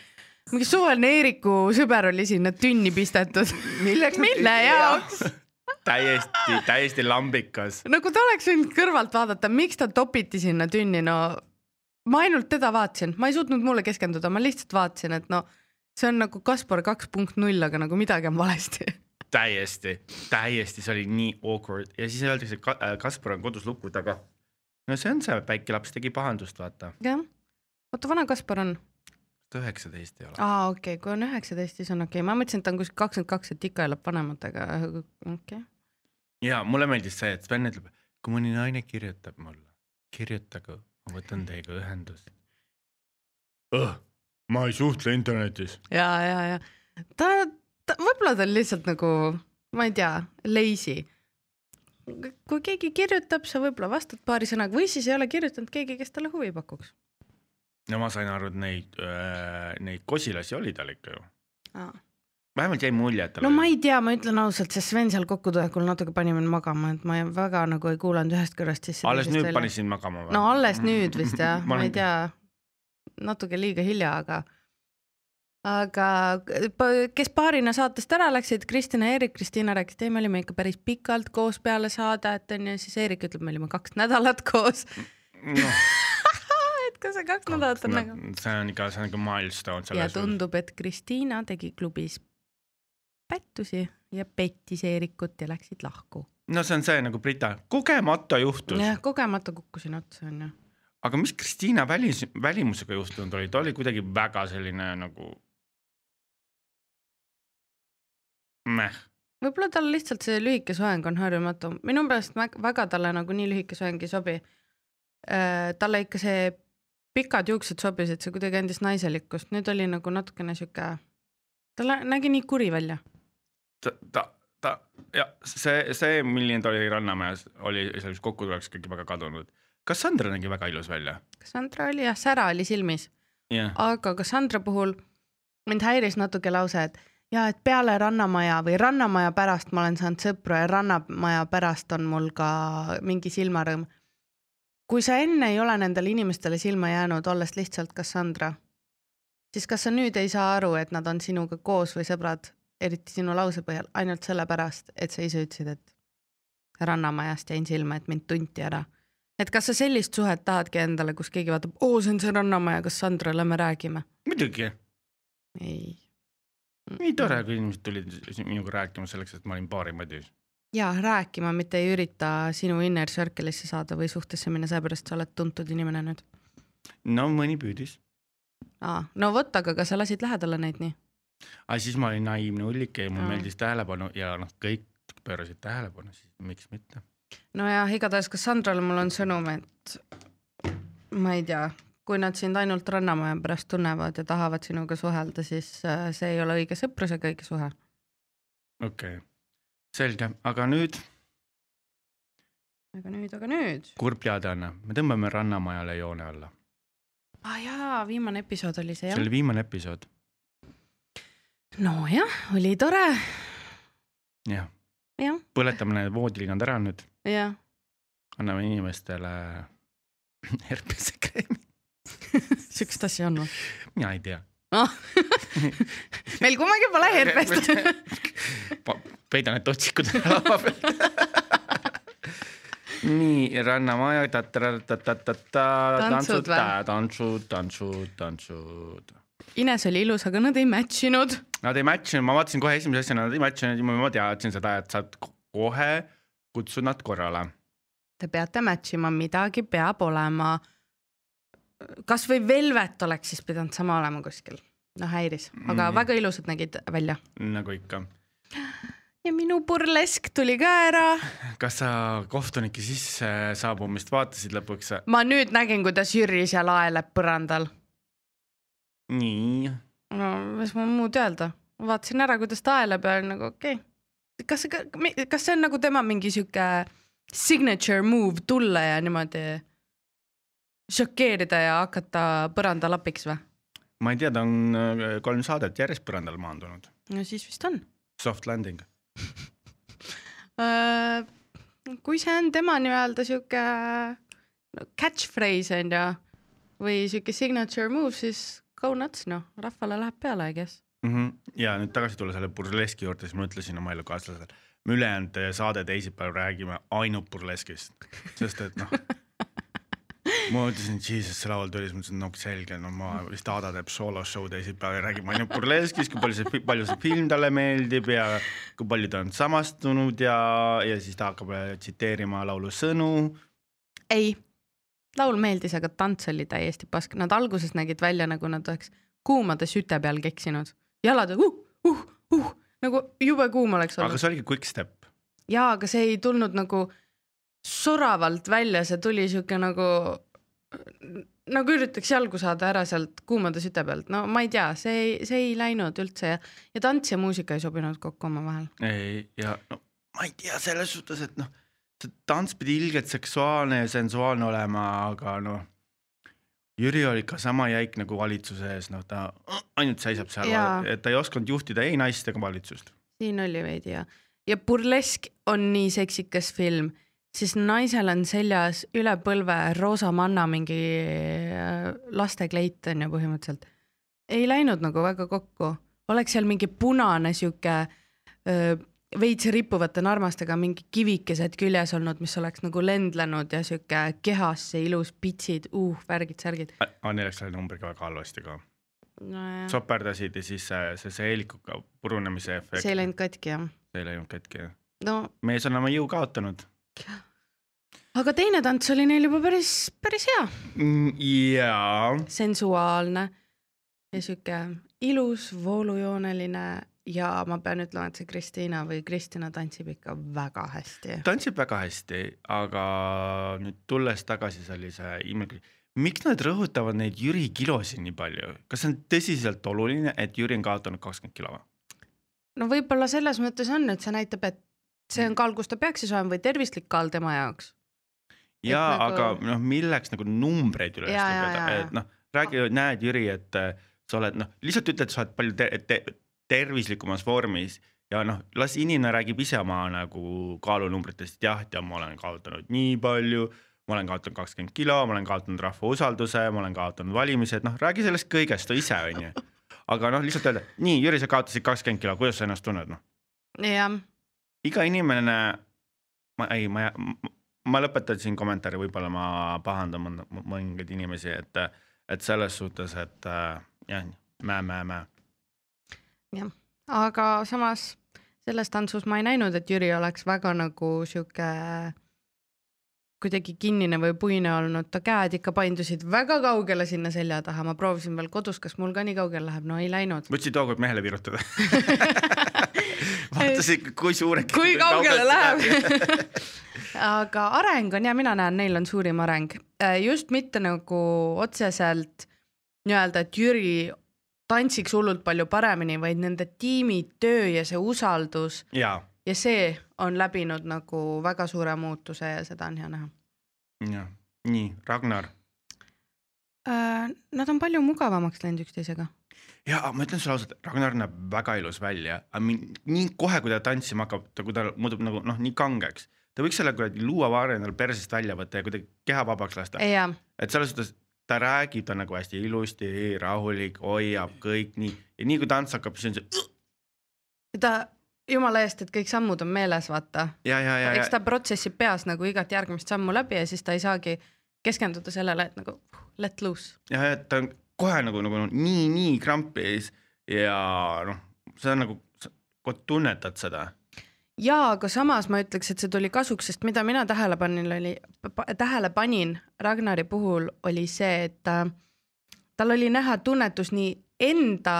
mingi suvaline Eeriku sõber oli sinna tünni pistetud. mille jaoks? täiesti, täiesti lambikas. nagu ta oleks võinud kõrvalt vaadata, miks ta topiti sinna tünni, no ma ainult teda vaatasin, ma ei suutnud mulle keskenduda, ma lihtsalt vaatasin, et no see on nagu Kaspar kaks punkt null, aga nagu midagi on valesti. täiesti, täiesti, see oli nii awkward ja siis öeldakse, et äh, Kaspar on kodus luku taga. no see on see väike laps tegi pahandust, vaata. jah, oota, vana Kaspar on? ta üheksateist ei ole. aa, okei okay., kui on üheksateist, siis on okei okay., ma mõtlesin, et ta on kuskil kakskümmend kaks, et ikka elab vanematega, okei okay.. ja mulle meeldis see, et Sven ütleb, kui mõni naine kirjutab mulle, kirjutage, ma võtan teiega ühendust oh,. ma ei suhtle internetis. ja, ja, ja ta, võib-olla ta on lihtsalt nagu, ma ei tea, lazy. kui keegi kirjutab, sa võib-olla vastad paari sõnaga või siis ei ole kirjutanud keegi, kes talle huvi pakuks. no ma sain aru, et neid äh,, neid kosilasi oli tal ikka ju. vähemalt jäi mulje, et tal no ma ei tea, ma ütlen ausalt, see Sven seal kokkutulekul natuke pani mind magama, et ma väga nagu ei kuulanud ühest kõrvast sisse. alles nüüd pani sind magama või? no alles nüüd vist jah, Ma ma ei tea, natuke liiga hilja, aga aga kes paarina saatest ära läksid, Kristjan ja Eerik, Kristiina rääkis, et ei, me olime ikka päris pikalt koos peale saadet onju, siis Eerik ütleb, me olime kaks nädalat koos. noh, et kas see kaks nädalat on nagu. see on ikka, see on ikka milstone ja tundub, et Kristiina tegi klubis pättusi ja pettis Eerikut ja läksid lahku. no see on see nagu Brita, kogemata juhtus. jah, kogemata kukkusin otsa onju. aga mis Kristiina välis, välimusega juhtunud oli, ta oli kuidagi väga selline nagu. Võib-olla tal lihtsalt see lühike soeng on harjumatu, minu meelest väga talle nagu nii lühike soeng ei sobi. talle ikka see pikad juuksed sobisid, see kuidagi andis naiselikkust, nüüd oli nagu natukene sihuke, ta nägi nii kuri välja. ta, ta, ta ja see, see, milline ta oli Rannamäes, oli selles kokkutuleks kõik väga kadunud. kas Sandra nägi väga ilus välja? Cassandra oli jah, sära oli silmis, jah, aga Cassandra puhul mind häiris natuke lause, et ja et peale Rannamaja või Rannamaja pärast ma olen saanud sõpru ja Rannamaja pärast on mul ka mingi silmarõõm. kui sa enne ei ole nendele inimestele silma jäänud, olles lihtsalt Cassandra, siis kas sa nüüd ei saa aru, et nad on sinuga koos või sõbrad, eriti sinu lause põhjal, ainult sellepärast, et sa ise ütlesid, et Rannamajast jäin silma, et mind tunti ära et kas sa sellist suhet tahadki endale, kus keegi vaatab, oo, see on see Rannamaja Cassandra, lähme räägime. muidugi, ei. Nii tore, kui inimesed tulid minuga rääkima selleks, et ma olin baarimadis. ja rääkima, mitte ei ürita sinu inner circle'isse saada või suhtesse minna, seepärast sa oled tuntud inimene nüüd. no mõni püüdis, aa, no vot, aga kas sa lasid lähedale neid nii? aga siis ma olin naiivne hullike ja mulle meeldis tähelepanu ja noh, kõik pöörasid tähelepanu, siis miks mitte. nojah, igatahes Cassandrale mul on sõnum, et ma ei tea, kui nad sind ainult Rannamaja pärast tunnevad ja tahavad sinuga suhelda, siis äh, see ei ole õige sõprus ega õige suhe. okei okay., selge, aga nüüd aga nüüd, aga nüüd. kurb teadaanne, me tõmbame Rannamajale joone alla. aa ah, jaa, viimane episood oli see see jah oli. viimane episood, nojah, oli tore, jah, jah, põletame need voodilinad ära nüüd, jah. anname inimestele herpesekreemi, siukest asja on või? mina ei tea. ah. meil kummagi pole herpest. peidan need otsikud ära laua peal. nii, Rannamaja, ta-ta-ta-ta-ta-ta, Tantsud tantsud, tantsud, tantsud. Ines oli ilus, aga nad ei match inud. Nad ei match inud, ma vaatasin kohe esimese asjana, nad ei match inud ja ma teadsin seda, et sa kohe kutsud nad korrale. Te peate match ima, midagi peab olema. Kasvõi Velvet oleks siis pidanud sama olema kuskil. noh, häiris, aga Mm. väga ilusad nägid välja. nagu ikka. ja minu burlesk tuli ka ära. kas sa kohtunike sisse saabumist vaatasid lõpuks? ma nüüd nägin, kuidas Jüri seal aeleb põrandal. nii, no mis ma muud öelda, vaatasin ära, kuidas ta aeleb ja olin nagu okei okay.. kas kas see on nagu tema mingi sihuke signature move tulla ja niimoodi šokeerida ja hakata põrandalapiks või? ma ei tea, ta on äh, kolm saadet järjest põrandale maandunud. no siis vist on. Soft landing. Äh, kui see on tema nii-öelda sihuke catchphrase on ju või sihuke signature move, siis go nuts noh, rahvale läheb peale, I guess. mm. -hmm. ja nüüd tagasi tulla selle burleski juurde, siis ma ütlesin oma elukaaslasele, me ülejäänud saade teisipäeval räägime ainult burleskist, sest et noh. ma ütlesin, Jesus, see laval tuli, siis mõtlesin, no selge, no ma vist Aada teeb soolo show teisipäeval ja räägib ainult burleskist, kui palju see, palju see film talle meeldib ja kui palju ta on samastunud ja, ja siis ta hakkab äh, tsiteerima laulu sõnu. ei, laul meeldis, aga tants oli täiesti pask, nad alguses nägid välja nagu nad oleks kuumade süte peal keksinud, jalad uh, uh, uh nagu jube kuum oleks aga olnud. see oligi quick step. jaa, aga see ei tulnud nagu soravalt välja, see tuli siuke nagu, nagu üritaks jalgu saada ära sealt kuumade süte pealt, no ma ei tea, see ei, see ei läinud üldse ja, ja tants ja muusika ei sobinud kokku omavahel. ei, ja no ma ei tea selles suhtes, et noh, see tants pidi ilgelt seksuaalne ja sensuaalne olema, aga noh. Jüri oli ikka sama jäik nagu valitsuse ees, noh ta ainult seisab seal et ta ei osanud juhtida ei naist ega valitsust. siin oli veidi ja, ja Burlesk on nii seksikas film, siis naisel on seljas üle põlve roosa manna mingi äh, lastekleit on ju põhimõtteliselt. ei läinud nagu väga kokku, oleks seal mingi punane sihuke öö, veits rippuvate narmastega mingi kivikesed küljes olnud, mis oleks nagu lendlenud ja sihuke kehasse ilus pitsid, uh, värgid-särgid. aga neil läks selle numbriga väga halvasti ka, nojah, soperdasid ja siis see, see seelikuga purunemise efekt, see ei läinud katki jah. see ei läinud katki. no mees on oma jõu kaotanud. Aga teine tants oli neil juba päris, päris hea jaa, sensuaalne ja sihuke ilus voolujooneline ja ma pean ütlema, et see Kristiina või Kristina tantsib ikka väga hästi. tantsib väga hästi, aga nüüd tulles tagasi sellise ime-, miks nad rõhutavad neid Jüri kilosid nii palju, kas see on tõsiselt oluline, et Jüri on kaotanud kakskümmend kilo või? no võib-olla selles mõttes on, et see näitab, et see on kaal, kus ta peaks siis olema või tervislik kaal tema jaoks. ja Et nagu... aga noh, milleks nagu numbreid üles lugeda, et noh, räägi, näed Jüri, et äh, sa oled noh, lihtsalt ütle, et sa oled palju te te tervislikumas vormis ja noh, las inimene räägib ise oma nagu kaalunumbritest, jah, ja ma olen kaotanud nii palju, ma olen kaotanud kakskümmend kilo, ma olen kaotanud rahva usalduse, ma olen kaotanud valimised, noh, räägi sellest kõigest ise, onju. aga noh, lihtsalt öelda, nii Jüri, sa kaotasid kakskümmend kilo, kuidas sa ennast tunned, noh jah, iga inimene, ma ei, ma, ma lõpetan siin kommentaari, võib-olla ma pahandan mõningaid inimesi, et, et selles suhtes, et äh, jah, mää, mää, mää. aga samas selles tantsus ma ei näinud, et Jüri oleks väga nagu sihuke kuidagi kinnine või puine olnud, ta käed ikka paindusid väga kaugele sinna selja taha, ma proovisin veel kodus, kas mul ka nii kaugele läheb, no ei läinud. võtsid tookord mehele virutada vaatasid, kui suured. kui kaugele läheb aga areng on ja mina näen, neil on suurim areng, just mitte nagu otseselt nii-öelda, et Jüri tantsiks hullult palju paremini, vaid nende tiimitöö ja see usaldus ja, ja see on läbinud nagu väga suure muutuse ja seda on hea näha. ja nii, Ragnar. Nad on palju mugavamaks läinud üksteisega. Ja ma ütlen sulle ausalt, Ragnar näeb väga ilus välja, aga nii kohe, kui ta tantsima hakkab, ta, kui ta muutub nagu noh, nii kangeks, ta võiks selle kuradi luuavaare endale persest välja võtta ja kuidagi keha vabaks lasta. ja, et selles suhtes ta räägib, ta on nagu hästi ilusti, rahulik, hoiab kõik nii ja nii kui tants hakkab, siis on see ta jumala eest, et kõik sammud on meeles, vaata. eks ta protsessib peas nagu igat järgmist sammu läbi ja siis ta ei saagi keskenduda sellele, et nagu let loose. ja, ja ta on kohe nagu, nagu nii, nii krampis ja noh, on nagu, kui tunnetad seda. ja aga samas ma ütleks, et see tuli kasuks, sest mida mina tähele panin, oli, tähele panin Ragnari puhul oli see, et ta, tal oli näha tunnetus nii enda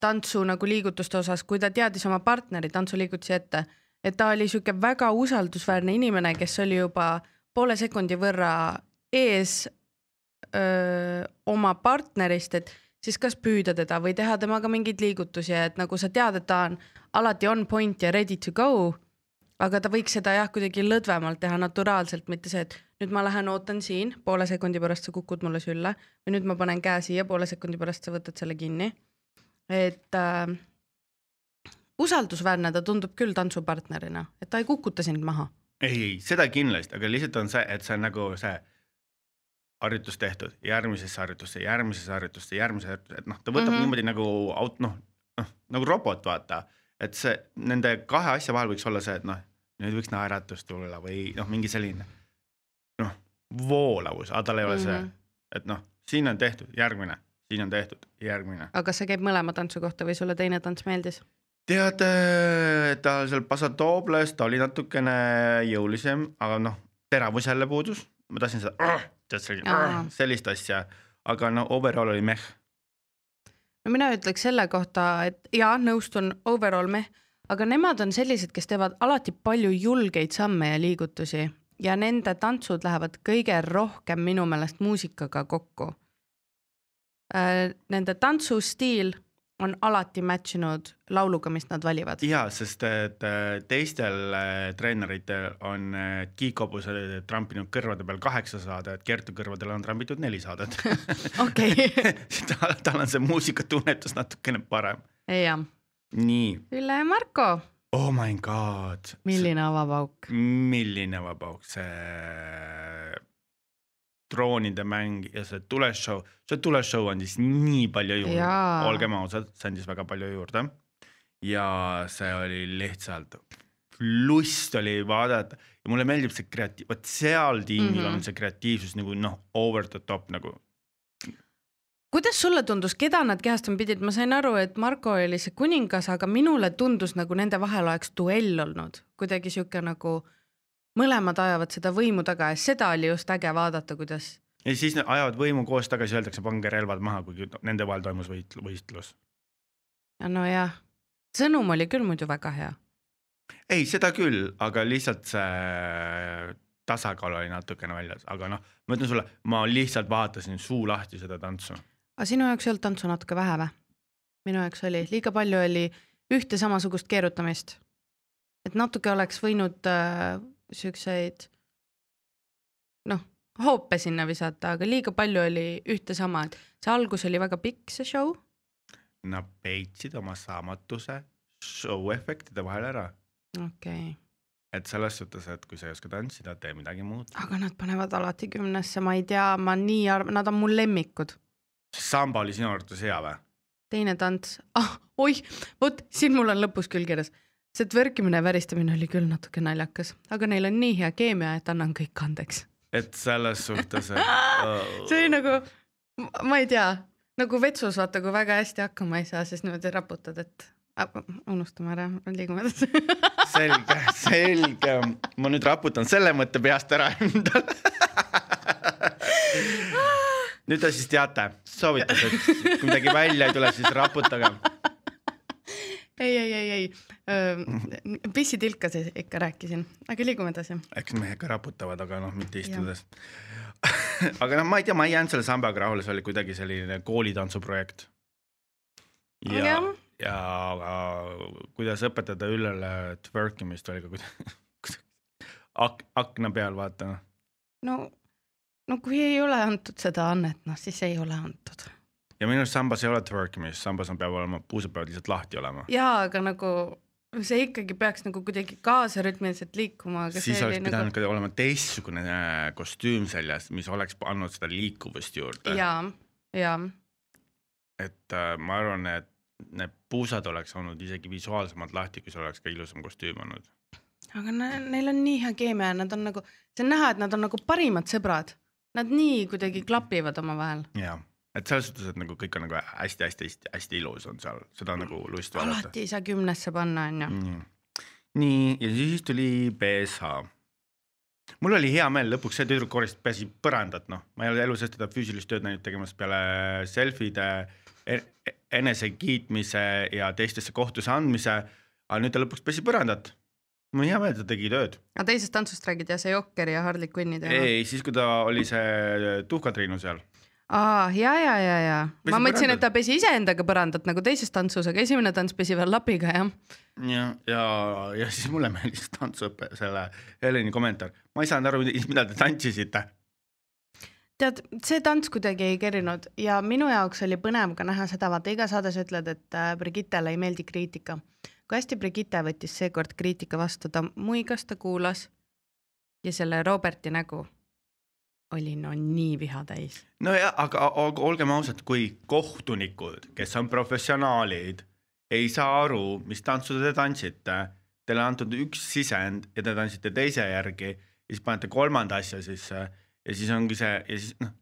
tantsu nagu liigutuste osas, kui ta teadis oma partneri tantsuliigutusi ette, et ta oli sihuke väga usaldusväärne inimene, kes oli juba poole sekundi võrra ees öö, oma partnerist, et siis kas püüda teda või teha temaga mingeid liigutusi, et nagu sa tead, et ta on alati on point ja ready to go. aga ta võiks seda jah, kuidagi lõdvemalt teha, naturaalselt, mitte see, et nüüd ma lähen ootan siin, poole sekundi pärast sa kukud mulle sülle või nüüd ma panen käe siia, poole sekundi pärast sa võtad selle kinni. et äh, usaldusväärne ta tundub küll tantsupartnerina, et ta ei kukuta sind maha. ei, seda kindlasti, aga lihtsalt on see, et see on nagu see harjutus tehtud, järgmisesse harjutusse, järgmisesse harjutusse, järgmise harjutusse, et noh, ta võtab mm. -hmm. niimoodi nagu aut-, noh, noh nagu robot, vaata. et see nende kahe asja vahel võiks olla see, et noh, nüüd võiks naeratus tulla või noh, mingi selline noh, voolavus, aga tal ei ole mm -hmm. see, Mhm. et noh, siin on tehtud, järgmine, siin on tehtud, järgmine. aga kas see käib mõlema tantsu kohta või sulle teine tants meeldis? tead, ta seal Pasatobles, ta oli natukene jõulisem, aga noh, teravus jälle puudus, ma tahtsin seda, tead selline, Aa. sellist asja, aga no overall oli meh. no mina ütleks selle kohta, et jaa, nõustun overall meh, aga nemad on sellised, kes teevad alati palju julgeid samme ja liigutusi ja nende tantsud lähevad kõige rohkem minu meelest muusikaga kokku. Nende tantsustiil on alati match inud lauluga, mis nad valivad. ja sest et äh, teistel äh, treeneritel on äh, Kiik Hobuse trampinud kõrvade peal kaheksa saadet, Kertu kõrvadele on trambitud neli saadet okei, tal, tal on see muusikatunnetus natukene parem. jah. nii, Ülle ja Marko, oh my god. milline avapauk? milline vabauk see droonide mäng ja see tuleshow, see tuleshow andis nii palju juurde, olgem ausad, see andis väga palju juurde. ja see oli lihtsalt, lust oli vaadata ja mulle meeldib see kreatiiv, vot seal tiimil mm. -hmm. on see kreatiivsus nagu noh, over the top nagu. kuidas sulle tundus, keda nad kehastama pidid, ma sain aru, et Marko oli see kuningas, aga minule tundus nagu nende vahel oleks duell olnud, kuidagi sihuke nagu mõlemad ajavad seda võimu taga ja seda oli just äge vaadata, kuidas ja siis ajavad võimu koos tagasi, öeldakse pange relvad maha, kuigi nende vahel toimus võit-, võistlus. ja nojah, sõnum oli küll muidu väga hea. ei, seda küll, aga lihtsalt see tasakaal oli natukene väljas, aga noh, ma ütlen sulle, ma lihtsalt vaatasin suu lahti seda tantsu. aga sinu jaoks ei olnud tantsu natuke vähe või? minu jaoks oli, liiga palju oli ühte samasugust keerutamist. et natuke oleks võinud äh, siukseid noh, hoope sinna visata, aga liiga palju oli ühte sama, et see algus oli väga pikk, see show. Nad peitsid oma saamatuse show efektide vahel ära, okei okay., et selles suhtes, et kui sa ei oska tantsida, tee midagi muud. aga nad panevad alati kümnesse, ma ei tea, ma nii arvan, nad on mul lemmikud. samba oli sinu arvates hea või? teine tants ah,, oih, vot siin mul on lõpus küll kirjas, see tverkimine ja väristamine oli küll natuke naljakas, aga neil on nii hea keemia, et annan kõik andeks. et selles suhtes, et see oli nagu, ma ei tea, nagu vetsus vaata, kui väga hästi hakkama ei saa, siis niimoodi raputad, et unustame ära, liigume edasi. selge, selge, ma nüüd raputan selle mõtte peast ära endale. nüüd te siis teate, soovitused, kui midagi välja ei tule, siis raputage. ei, ei, ei, ei, pissitilkasid ikka rääkisin, aga liigume edasi. eks mehed ka raputavad, aga noh, mitte istudes. aga noh, ma ei tea, ma ei jäänud selle sambaga rahule, see oli kuidagi selline koolitantsuprojekt. ja Jah., ja aga kuidas õpetada Üllele twerkimist oli ka kuidagi ak-, akna peal vaata noh. no, no kui ei ole antud seda annet, noh siis ei ole antud. Ja minu arust sambas ei ole twerkimist, sambas on, peab olema, puusad peavad lihtsalt lahti olema. jaa, aga nagu see ikkagi peaks nagu kuidagi kaasarütmiliselt liikuma, siis oleks pidanud nagu ka olema teistsugune äh, kostüüm seljas, mis oleks andnud seda liikuvust juurde. jaa, jaa, et äh, ma arvan, et need puusad oleks olnud isegi visuaalsemalt lahti, kui see oleks ka ilusam kostüüm olnud. aga ne- neil on nii hea keemia, nad on nagu, see on näha, et nad on nagu parimad sõbrad. Nad nii kuidagi klapivad omavahel. jaa, et selles suhtes, et nagu kõik on nagu hästi-hästi-hästi ilus on seal, seda on nagu lust vaadata. alati ei saa kümnesse panna, onju. nii, nii ja siis tuli BSH. mul oli hea meel, lõpuks see tüdruk koristas pääsi põrandat, noh, ma ei ole elu sees teda füüsilist tööd näinud tegemas peale selfide, enesekiitmise ja teistesse kohtusse andmise. aga nüüd ta lõpuks pesi põrandat. mul on hea meel, et ta tegi tööd. aga teisest tantsust räägid jah, see Jokker ja Harley Quinni teema? ei, siis kui ta oli see Tuhka-Triinu seal. aa, ja, ja, ja, ja Pesi ma mõtlesin, et ta pesi iseendaga põrandat nagu teises tantsus, aga esimene tants pesi veel lapiga, jah. ja, ja, ja siis mulle meeldis tantsuõpe, selle Heleni kommentaar, ma ei saanud aru, mida te tantsisite. Tead, see tants kuidagi ei kerinud ja minu jaoks oli põnev ka näha seda, vaata iga saade sa ütled, et äh, Brigittele ei meeldi kriitika. kui hästi Brigitte võttis seekord kriitika vastu, ta muigas, ta kuulas ja selle Roberti nägu oli no nii viha täis. nojah, aga, olgem ausad, kui kohtunikud, kes on professionaalid, ei saa aru, mis tantsu te tantsite, teile on antud üks sisend ja te tantsite teise järgi ja siis panete kolmanda asja sisse ja siis ongi see ja siis noh,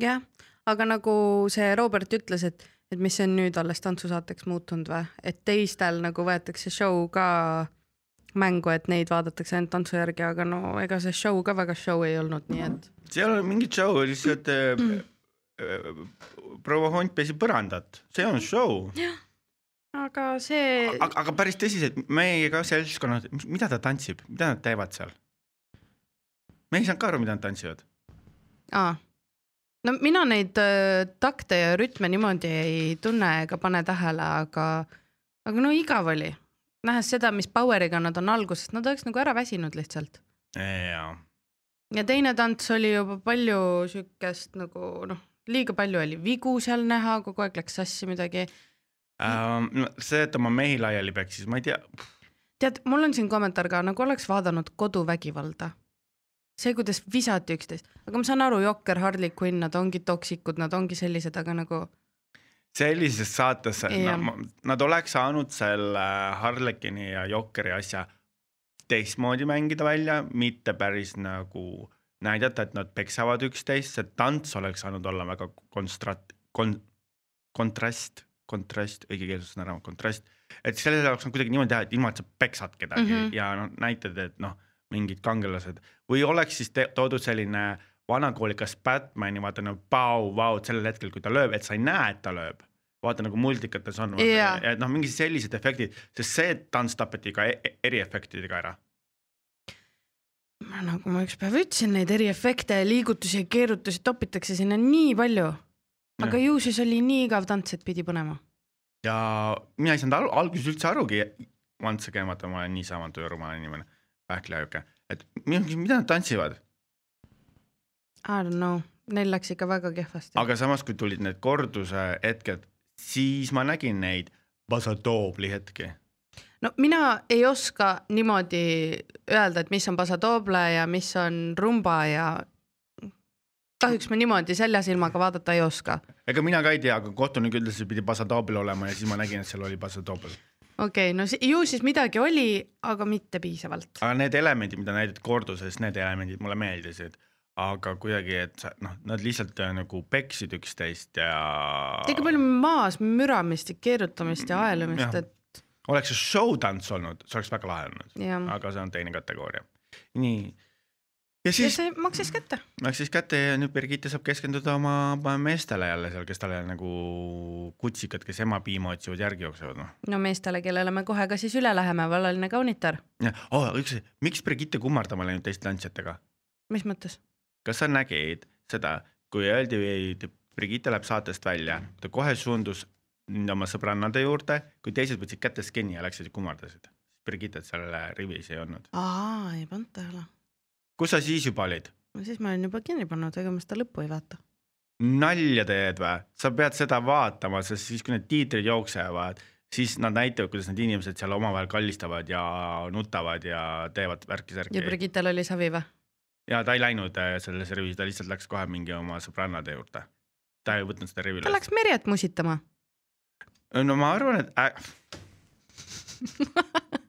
jah, aga nagu see Robert ütles, et, et mis on nüüd alles tantsusaateks muutunud või, et teistel nagu võetakse show ka mängu, et neid vaadatakse ainult tantsu järgi, aga no ega see show ka väga show ei olnud, nii et see ei ole mingi show, lihtsalt mm. proua Hont pesi põrandat, see on show, aga see, aga, päris tõsiselt, meie ka seltskonnad, mida ta tantsib, mida nad teevad seal? me ei saanud ka aru, mida nad tantsivad. aa, no mina neid äh, takte ja rütme niimoodi ei tunne ega pane tähele, aga, aga no igav oli. Nähes seda, mis power'iga nad on alguses, nad oleks nagu ära väsinud lihtsalt. jaa ja teine tants oli juba palju siukest nagu noh, liiga palju oli vigu seal näha, kogu aeg läks sassi midagi. ähm,. no see, et oma mehi laiali peksis, ma ei tea, tead, mul on siin kommentaar ka nagu oleks vaadanud koduvägivalda. see, kuidas visati üksteist, aga ma saan aru, Jokker, Harley Quinn, nad ongi toksikud, nad ongi sellised, aga nagu sellises saates Jah. no,, nad oleks saanud selle Harlekini ja Jokeri asja teistmoodi mängida välja, mitte päris nagu näidata, et nad peksavad üksteist, see tants oleks saanud olla väga konstrat-, kon-, kontrast, kontrast, õigekeelsus on ära, kontrast, et selle jaoks on kuidagi niimoodi teha, et ilma, et sa peksad kedagi mm. -hmm. ja noh, näitad, et noh, mingid kangelased või oleks siis toodud selline vanakoolikas Batman'i vaata nagu pau-vau sellel hetkel, kui ta lööb, et sa ei näe, et ta lööb. vaata nagu multikates on, Jaa. et noh, mingid sellised efektid, sest see tants tapeti ka e- eriefektidega ära. nagu ma üks päev ütlesin, neid eriefekte, liigutusi ja keerutusi topitakse sinna nii palju. aga Jah. ju siis oli nii igav tants, et pidi põnema. ja mina ei saanud al alguses üldse arugi, once again, vaata, ma olen niisama töörumal inimene, pähklihajuke, et mida nad tantsivad, I don't know, neil läks ikka väga kehvasti. aga samas, kui tulid need korduse hetked, siis ma nägin neid basadoobli hetki. no mina ei oska niimoodi öelda, et mis on pasadoble ja mis on rumba ja kahjuks ma niimoodi seljasilmaga vaadata ei oska. ega mina ka ei tea, aga kohtunik ütles, et pidi basadoobel olema ja siis ma nägin, et seal oli basadoobel. okei okay,, no ju siis midagi oli, aga mitte piisavalt. aga need elemendid, mida näidati korduses, need elemendid mulle meeldisid, aga kuidagi, et sa- noh, nad lihtsalt äh, nagu peksid üksteist ja. liiga palju maas müramist ja keerutamist ja aelumist, Jah. et oleks see show-tants olnud, see oleks väga lahe olnud, jah. aga see on teine kategooria. nii. ja siis see maksis kätte. läks siis kätte ja nüüd Birgitte saab keskenduda oma meestele jälle seal, kes talle nagu kutsikad, kes ema piima otsivad, järgi jooksevad noh. no meestele, kellele me kohe ka siis üle läheme, vallaline kaunitar. oh, üks, miks Birgitte kummardama läinud teiste tantsijatega? mis mõttes? Kas sa nägid seda, kui öeldi, et Brigitte läheb saatest välja, ta kohe suundus oma sõbrannade juurde, kui teised võtsid kätest kinni ja läksid ja kummardasid. Brigittet seal rivis ei olnud. aa, ei pannud tähele. kus sa siis juba olid? siis ma olin juba kinni pannud, ega ma seda lõppu ei vaata. nalja teed või? sa pead seda vaatama, sest siis, kui need tiitrid jooksevad, siis nad näitavad, kuidas need inimesed seal omavahel kallistavad ja nutavad ja teevad ja värki-särki. Brigittel oli savi või? Ja ta ei läinud äh, sellesse rivi, ta lihtsalt läks kohe mingi oma sõbrannade juurde. ta ei võtnud seda rivi ta läks Merjet musitama. no ma arvan, et ä...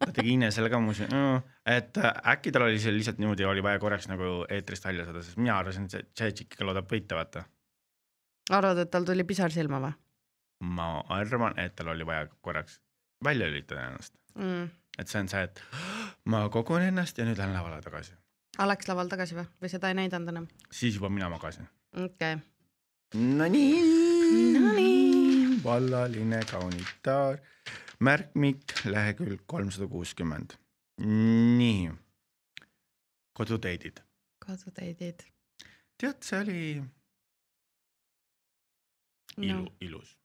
ta tegi Inesele ka muuseas no,, et äh, äkki tal oli see lihtsalt niimoodi, oli vaja korraks nagu eetrist välja saada, sest mina arvasin, et see tšetšik ikka loodab võita, vaata. arvad, et tal tuli pisar silma või ma arvan, et tal oli vaja korraks välja lülitada ennast, mm.? et see on see, et ma kogun ennast ja nüüd lähen lavale tagasi. aa, läks laval tagasi või, või seda ei näidanud enam? siis juba mina magasin. okei okay.. Nonii. Nonii. vallaline kaunitar, märkmik, lehekülg kolmsada kuuskümmend. nii, koduteidid, koduteidid. tead, see oli ilu no. no., ilus.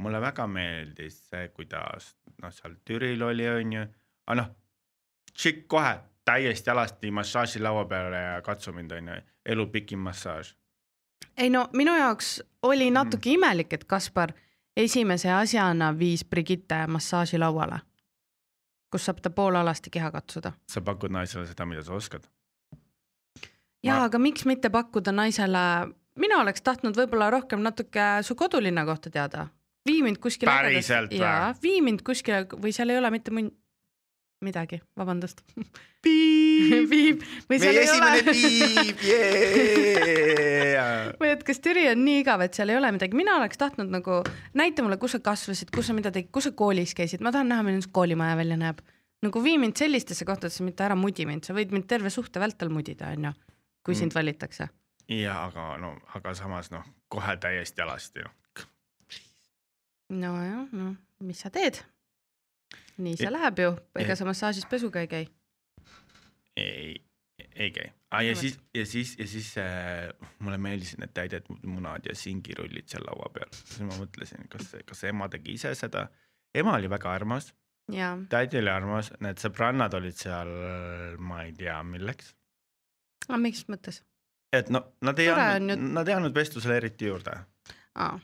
mulle väga meeldis see, kuidas noh, seal Türil oli, onju, aga noh, tšikk kohe täiesti alasti massaaži laua peale ja katsu mind, onju, elu pikim massaaž. ei no minu jaoks oli natuke mm. imelik, et Kaspar esimese asjana viis Brigitte massaaži lauale, kus saab ta poolealasti keha katsuda. sa pakud naisele seda, mida sa oskad. jaa Ma- aga miks mitte pakkuda naisele, mina oleks tahtnud võib-olla rohkem natuke su kodulinna kohta teada. vii mind kuskile. Päriselt või? jaa, vii mind kuskile või seal ei ole mitte mun-, midagi, vabandust. piip, seal meie ei esimene ole. piip, yeah!. või et kas Türi on nii igav, et seal ei ole midagi, mina oleks tahtnud nagu näita mulle, kus sa kasvasid, kus sa mida tegid, kus sa koolis käisid, ma tahan näha, milline su koolimaja välja näeb. nagu vii mind sellistesse kohtadesse, mitte ära mudi mind, sa võid mind terve suhte vältel mudida, onju, kui Mm. sind valitakse. ja aga no, aga samas noh, kohe täiesti alasti noh. nojah, no mis sa teed? Nii see Et- läheb ju, ega sa massaažis pesuga ei käi. ei, ei käi ah,. ja siis, ja siis, ja siis äh, mulle meeldisid need täidet munad ja singirullid seal laua peal, siis ma mõtlesin, kas, kas ema tegi ise seda. ema oli väga armas, tädi oli armas, need sõbrannad olid seal, ma ei tea, milleks. aga mis mõttes? et no nad ei andnud ju-, nad ei andnud vestlusele eriti juurde. aa.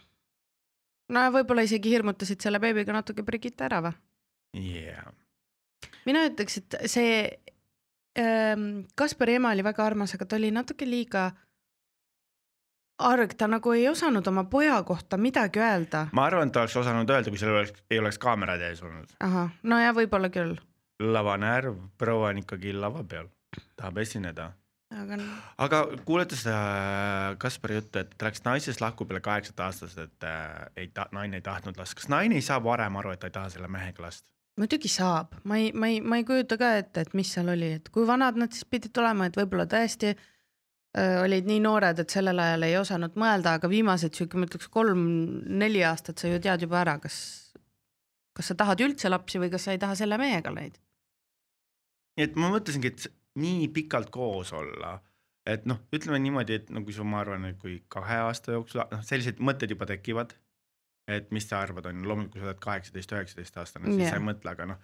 no võib-olla isegi hirmutasid selle beebiga natuke Brigitte ära või? Yeah. mina ütleks, et see ähm, Kaspari ema oli väga armas, aga ta oli natuke liiga arg, ta nagu ei osanud oma poja kohta midagi öelda. ma arvan, et ta oleks osanud öelda, kui seal oleks, ei oleks kaamerad ees olnud. ahah, no ja võib-olla küll, lavanärv, proua on ikkagi lava peal, tahab esineda. aga aga kuulete seda Kaspari juttu, et ta läks naisest lahku peale kaheksat aastast, et äh, ei ta-, naine ei tahtnud last, kas naine ei saa varem aru, et ta ei taha selle mehega last? Muidugi saab, ma ei, ma ei, ma ei kujuta ka ette, et mis seal oli, et kui vanad nad siis pidid olema, et võib-olla tõesti öö, olid nii noored, et sellel ajal ei osanud mõelda, aga viimased sihuke, ma ütleks kolm-neli aastat sa ju tead juba ära, kas, kas sa tahad üldse lapsi või kas sa ei taha selle mehega neid. nii et ma mõtlesingi, et nii pikalt koos olla, et noh, ütleme niimoodi, et no kui sul, ma arvan, et kui kahe aasta jooksul, noh, sellised mõtted juba tekivad. Et mis sa arvad, on ju, loomulikult kui sa oled kaheksateist, üheksateist aastane, siis Jah. sa ei mõtle, aga noh,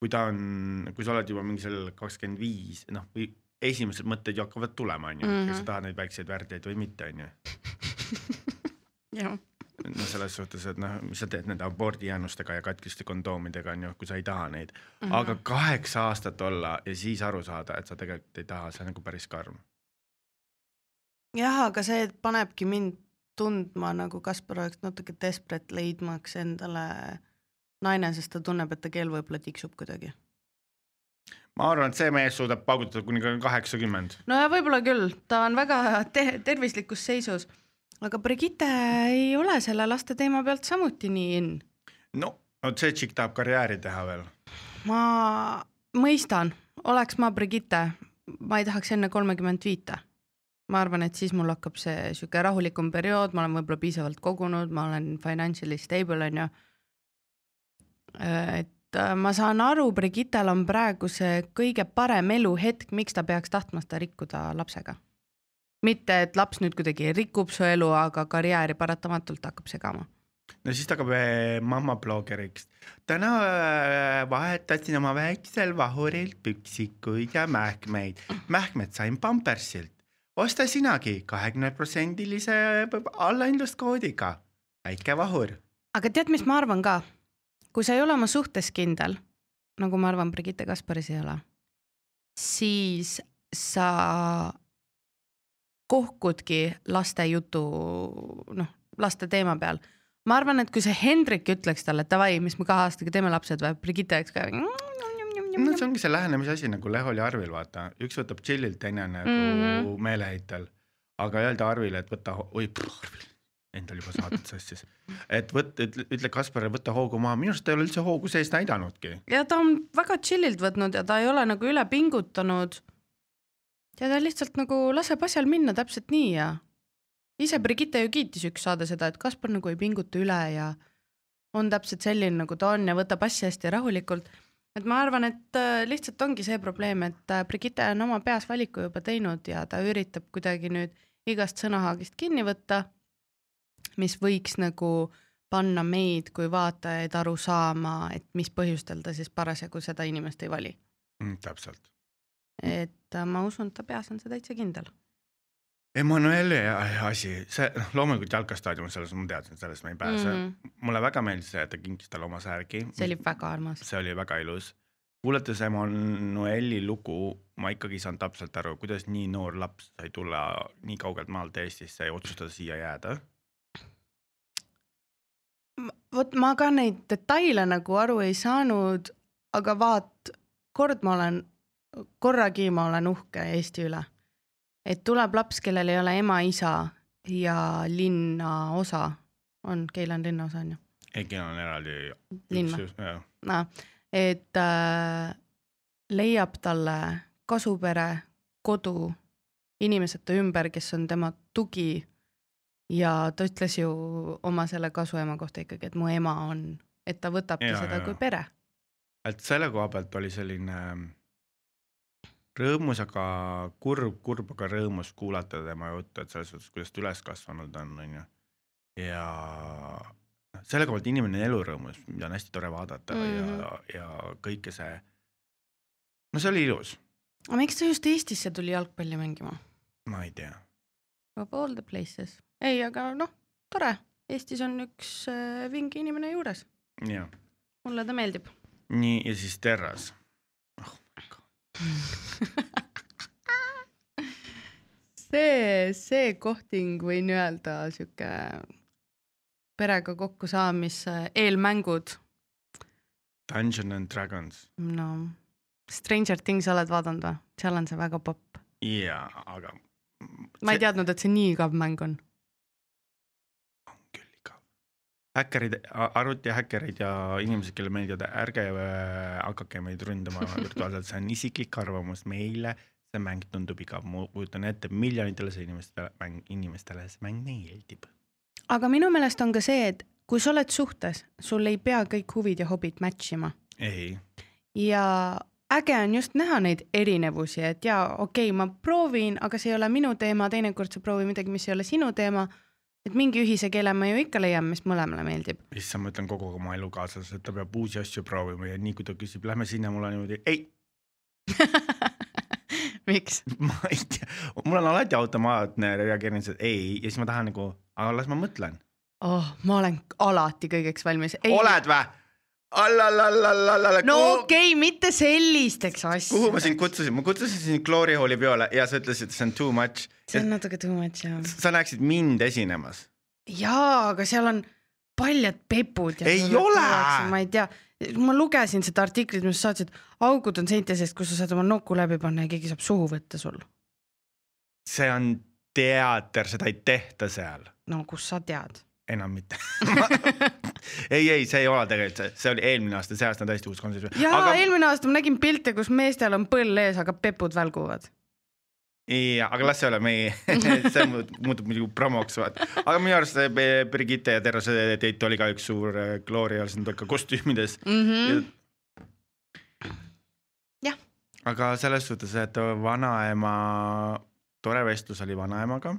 kui ta on, kui sa oled juba mingi seal kakskümmend viis, noh, või esimesed mõtted ju hakkavad tulema, on ju, Mhm. kas sa tahad neid väikseid väärteid või mitte, on ju jah, no selles suhtes, et noh, mis sa teed nende abordijäänustega ja katkiste kondoomidega on ju, kui sa ei taha neid mm, -hmm. aga kaheksa aastat olla ja siis aru saada, et sa tegelikult ei taha, see on nagu päris karm. jah, aga see panebki mind tundma nagu Kaspar oleks natuke desperate leidmaks endale naine, sest ta tunneb, et ta keel võib-olla tiksub kuidagi. ma arvan, et see mees suudab paugutada kuni kaheksakümmend. no ja võib-olla küll, ta on väga te tervislikus seisus, aga Brigitte ei ole selle laste teema pealt samuti nii in. no, vot see tšikk tahab karjääri teha veel. ma mõistan, oleks ma Brigitte, ma ei tahaks enne kolmekümmend viite. Ma arvan, et siis mul hakkab see sihuke rahulikum periood, ma olen võib-olla piisavalt kogunud, ma olen financially stable onju. et äh, ma saan aru, Brigittel on praegu see kõige parem eluhetk, miks ta peaks tahtma seda rikkuda lapsega. mitte, et laps nüüd kuidagi rikub su elu, aga karjääri paratamatult hakkab segama. no siis ta hakkab eh, mammablogeriks. täna äh, vahetasin oma väiksel vahuril püksikuid ja mähkmeid. mähkmed sain Pampersilt. Osta sinagi kahekümneprotsendilise allahindluskoodiga. väike vahur. aga tead, mis ma arvan ka? kui sa ei ole oma suhtes kindel, nagu ma arvan, Brigitte Kasparis ei ole, siis sa kohkudki laste jutu, noh, laste teema peal. ma arvan, et kui see Hendrik ütleks talle, davai, mis me kahe aastaga teeme lapsed või, Brigitte oleks ka. No see ongi see lähenemise asi nagu Lehol ja Arvil, vaata, üks võtab chill'ilt, teine nagu mm. -hmm. meeleheitel. aga öelda Arvile, et võta, oi, Arvil, endal juba saadet sassis, et võt-, ütle Kasparile, võta hoogu maha, minu arust ta ei ole üldse hoogu sees näidanudki. ja ta on väga chill'ilt võtnud ja ta ei ole nagu üle pingutanud. ja ta lihtsalt nagu laseb asjal minna täpselt nii ja ise Brigitte ju kiitis üks saade seda, et Kaspar nagu ei pinguta üle ja on täpselt selline, nagu ta on ja võtab asja hästi rahulikult. Et ma arvan, et äh, lihtsalt ongi see probleem, et äh, Brigitte on oma peas valiku juba teinud ja ta üritab kuidagi nüüd igast sõnahaagist kinni võtta, mis võiks nagu panna meid kui vaatajaid aru saama, et mis põhjustel ta siis parasjagu seda inimest ei vali. Mm, täpselt. et äh, ma usun, et ta peas on see täitsa kindel. Emmanueli asi, see noh, loomulikult jalkastaadion, selles ma teadsin, sellest ma ei pääse mm. -hmm. mulle väga meeldis see, et ta kinkis talle oma särgi. see oli väga armas. see oli väga ilus. kuulates Emmanueli lugu, ma ikkagi ei saanud täpselt aru, kuidas nii noor laps sai tulla nii kaugelt maalt Eestisse ja otsustada siia jääda. vot ma ka neid detaile nagu aru ei saanud, aga vaat kord ma olen, korragi ma olen uhke Eesti üle. Et tuleb laps, kellel ei ole ema-isa ja linnaosa, on, Keila on linnaosa on ju, Egil on eraldi. linn või? noh, et äh, leiab talle kasupere, kodu, inimesed ta ümber, kes on tema tugi. ja ta ütles ju oma selle kasuema kohta ikkagi, et mu ema on, et ta võtabki Ja, seda ja. kui pere. et selle koha pealt oli selline rõõmus, aga kurb, kurb, aga rõõmus kuulata tema juttu, et selles suhtes, kuidas ta üles kasvanud on, onju. ja noh, selle koha pealt inimene on elurõõmus, mida on hästi tore vaadata mm -hmm. ja, ja kõike see. no see oli ilus, aga miks ta just Eestisse tuli jalgpalli mängima? ma ei tea. Of all the places. ei, aga noh, tore, Eestis on üks äh, vinge inimene juures, mulle ta meeldib. nii ja siis Terras. see, see kohting võin öelda sihuke perega kokkusaamise eelmängud, Dungeon and Dragons no Stranger Things oled vaadanud või? seal on see väga popp. ja, aga. ma ei teadnud, et see nii igav mäng on küll igav. häkkerid, arvutihäkkerid ja inimesed, kellele meeldivad, ärge äh, hakake meid ründama virtuaalselt, see on isiklik arvamus meile. see mäng tundub igav, ma kujutan ette, miljonitele see inimestele mäng, inimestele see mäng meeldib. aga minu meelest on ka see, et kui sa oled suhtes, sul ei pea kõik huvid ja hobid match ima ei, ja äge on just näha neid erinevusi, et jaa, okei okay,, ma proovin, aga see ei ole minu teema, teinekord sa proovi midagi, mis ei ole sinu teema. Et mingi ühise keele me ju ikka leiame, mis mõlemale meeldib. issand, ma ütlen kogu oma elukaaslasele, et ta peab uusi asju proovima ja nii kui ta küsib, lähme sinna, mul on niimoodi, ei miks? ma ei tea, mul on alati automaatne reageerimis, et ei ja siis ma tahan nagu, aga las ma mõtlen. oh, ma olen alati kõigeks valmis. oled vä? Allallallallalla. no okei okay,, mitte sellisteks asjadeks. kuhu ma sind kutsusin, ma kutsusin sind Glory Halli peole ja sa ütlesid, see on too much. see on natuke too much jah. sa näeksid mind esinemas. jaa, aga seal on paljad pepud. ei ole. ma ei tea, ma lugesin seda artiklit, mis sa saatsid, augud on seinte seest, kus sa saad oma nuku läbi panna ja keegi saab suhu võtta sul. see on teater, seda ei tehta seal. no kus sa tead? Enam mitte ei, ei, see ei ole tegelikult, see oli eelmine aasta, see aasta on täiesti uus kontsert. jaa aga..., eelmine aasta ma nägin pilte, kus meestel on põll ees, aga pepud välguvad. ja, aga las see ole meie see muutub muidugi promoks, vaata. aga minu arust Brigitte ja Terrase date oli ka üks suur äh, Gloria, siis nad olid ka kostüümides mm. -hmm. Ja... aga selles suhtes, et vanaema, tore vestlus oli vanaemaga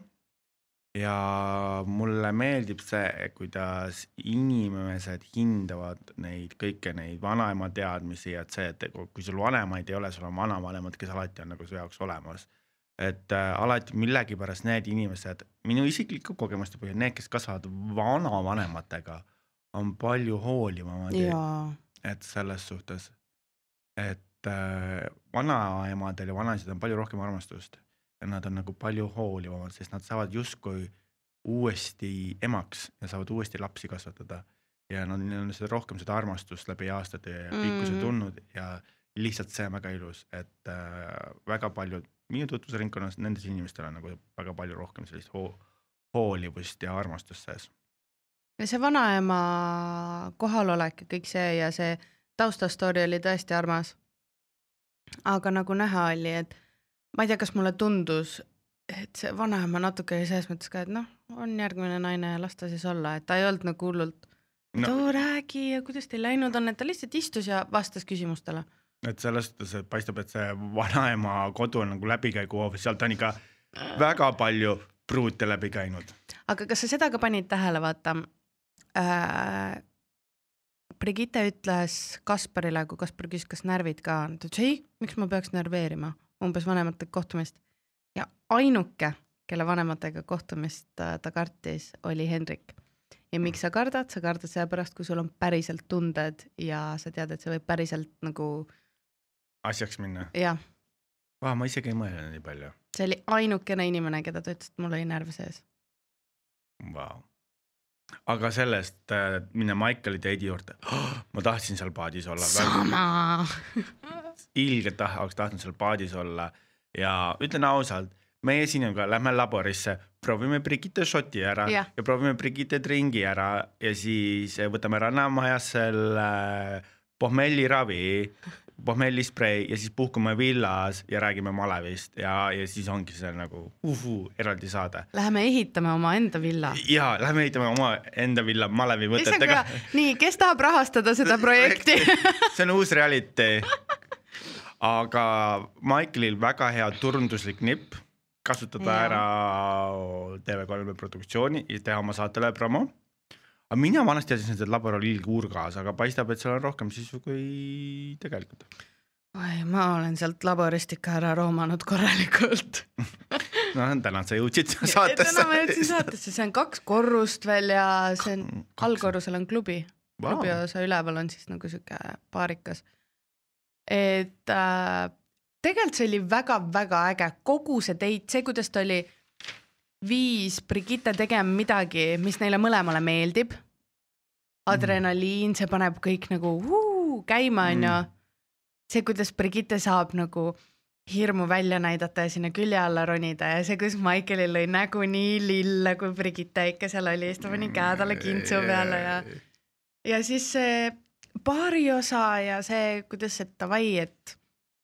ja mulle meeldib see, kuidas inimesed hindavad neid kõiki neid vanaema teadmisi, et see, et kui sul vanemaid ei ole, sul on vanavanemad, kes alati on nagu su jaoks olemas. et äh, alati millegipärast need inimesed, minu isikliku kogemuste põhjal, need, kes kasvavad vanavanematega, on palju hoolivamad. et selles suhtes, et äh, vanaemadel ja vanaisadel on palju rohkem armastust nad on nagu palju hoolivamad, sest nad saavad justkui uuesti emaks ja saavad uuesti lapsi kasvatada. ja nad, neil on seda rohkem seda armastust läbi aastate ja pikkuse mm -hmm. tulnud ja lihtsalt see on väga ilus, et äh, väga paljud minu tutvusringkonnas, nendes inimestel on nagu väga palju rohkem sellist ho hoolivust ja armastust sees. ja see vanaema kohalolek ja kõik see ja see taustastory oli tõesti armas. aga nagu näha oli, et ma ei tea, kas mulle tundus, et see vanaema natuke oli selles mõttes ka, et noh, on järgmine naine ja las ta siis olla, et ta ei olnud nagu hullult no., too räägi ja kuidas teil läinud on, et ta lihtsalt istus ja vastas küsimustele. et selles suhtes, et paistab, et see vanaema kodu on nagu läbikäiguhoov, sealt on ikka väga palju pruute läbi käinud. aga kas sa seda ka panid tähele, vaata äh,? Brigitte ütles Kasparile, kui Kaspar küsis, kas närvid ka on, ta ütles ei, miks ma peaks närveerima umbes vanemate kohtumist ja ainuke, kelle vanematega kohtumist ta, ta kartis, oli Hendrik. ja miks sa kardad, sa kardad sellepärast, kui sul on päriselt tunded ja sa tead, et see võib päriselt nagu. asjaks minna? jah. Vau, ma isegi ei mõelnud nii palju. see oli ainukene inimene, keda ta ütles, et mul oli närv sees. Vau aga sellest äh, minna Michaeli date'i juurde oh,, ma tahtsin seal paadis olla. sama ilgelt tahaks tahtnud seal paadis olla ja ütlen ausalt, meie sinuga lähme laborisse, proovime Brigitte šoti ära ja. ja proovime Brigitte dringi ära ja siis võtame Rannamajas selle pohmelliravi pohmellisprei ja siis puhkame villas ja räägime malevist ja, ja siis ongi see nagu uhu, eraldi saade. Läheme ehitame omaenda villa. ja lähme ehitame omaenda villa malevi võtetega. nii, kes tahab rahastada seda projekti see on uus reality. aga Michaelil väga hea turunduslik nipp, kasutada ja. ära TV3 produktsiooni ja teha oma saatele promo aga mina vanasti teadsin, et labor oli ilguurgas, aga paistab, et seal on rohkem sisu kui tegelikult. oi, ma olen sealt laborist ikka ära roomanud korralikult no täna sa jõudsid saatesse. täna ma jõudsin saatesse, see on kaks korrust veel ja see on, allkorrusel on klubi wow., klubi osa üleval on siis nagu sihuke paarikas. et äh, tegelikult see oli väga-väga äge, kogu see date, see, kuidas ta oli viis Brigitte tegema midagi, mis neile mõlemale meeldib. adrenaliin, see paneb kõik nagu huu, käima, onju. Mm. see, kuidas Brigitte saab nagu hirmu välja näidata ja sinna külje alla ronida ja see, kuidas Maikelil lõi nägu nii lille, kui Brigitte ikka seal oli, siis ta pani käe talle kintsu peale ja, ja siis see baariosa ja see, kuidas, et davai, et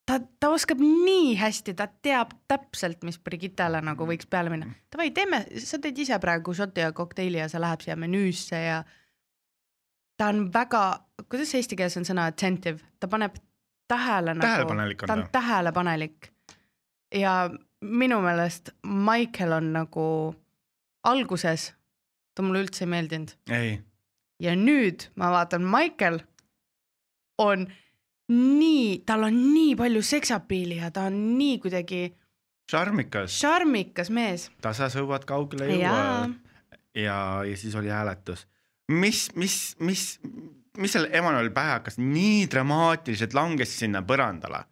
ta, ta oskab nii hästi, ta teab täpselt, mis Brigittele nagu võiks peale minna. Davai, teeme, sa teed ise praegu šoti ja kokteili ja see läheb siia menüüsse ja ta on väga, kuidas eesti keeles on sõna attentive, ta paneb tähele nagu, ta on tähelepanelik. Ja minu meelest Michael on nagu alguses, ta mulle üldse ei meeldinud. Ja nüüd ma vaatan, Michael on nii, tal on nii palju seksapiili ja ta on nii kuidagi šarmikas, šarmikas mees. tasasõuad kaugele ei jõua, ja, ja siis oli hääletus. mis, mis, mis, mis seal Emmanuel pähe hakkas, nii dramaatiliselt langes sinna põrandale.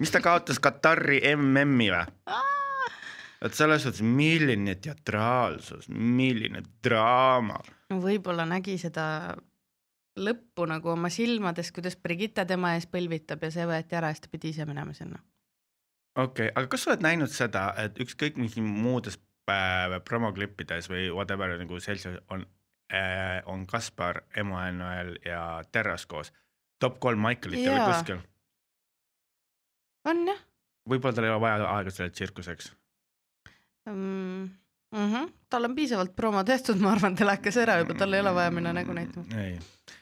mis ta kaotas Katari MM-i või? et selles suhtes, milline teatraalsus, milline draama. no võib-olla nägi seda lõppu nagu oma silmades, kuidas Brigitte tema ees põlvitab ja see võeti ära ja siis ta pidi ise minema sinna. okei okay,, aga kas sa oled näinud seda, et ükskõik mis muudes äh, promoklippides või whatever nagu seltsis on äh,, on Kaspar, Emmanuel ja Terras koos, top kolm Michaelit või Jaa. kuskil. on jah võib-olla tal ei ole vaja aega selle tsirkuseks. mm. -hmm. tal on piisavalt promo tehtud, ma arvan, telekas ära juba, tal ei ole vaja minna nägu näitama ei,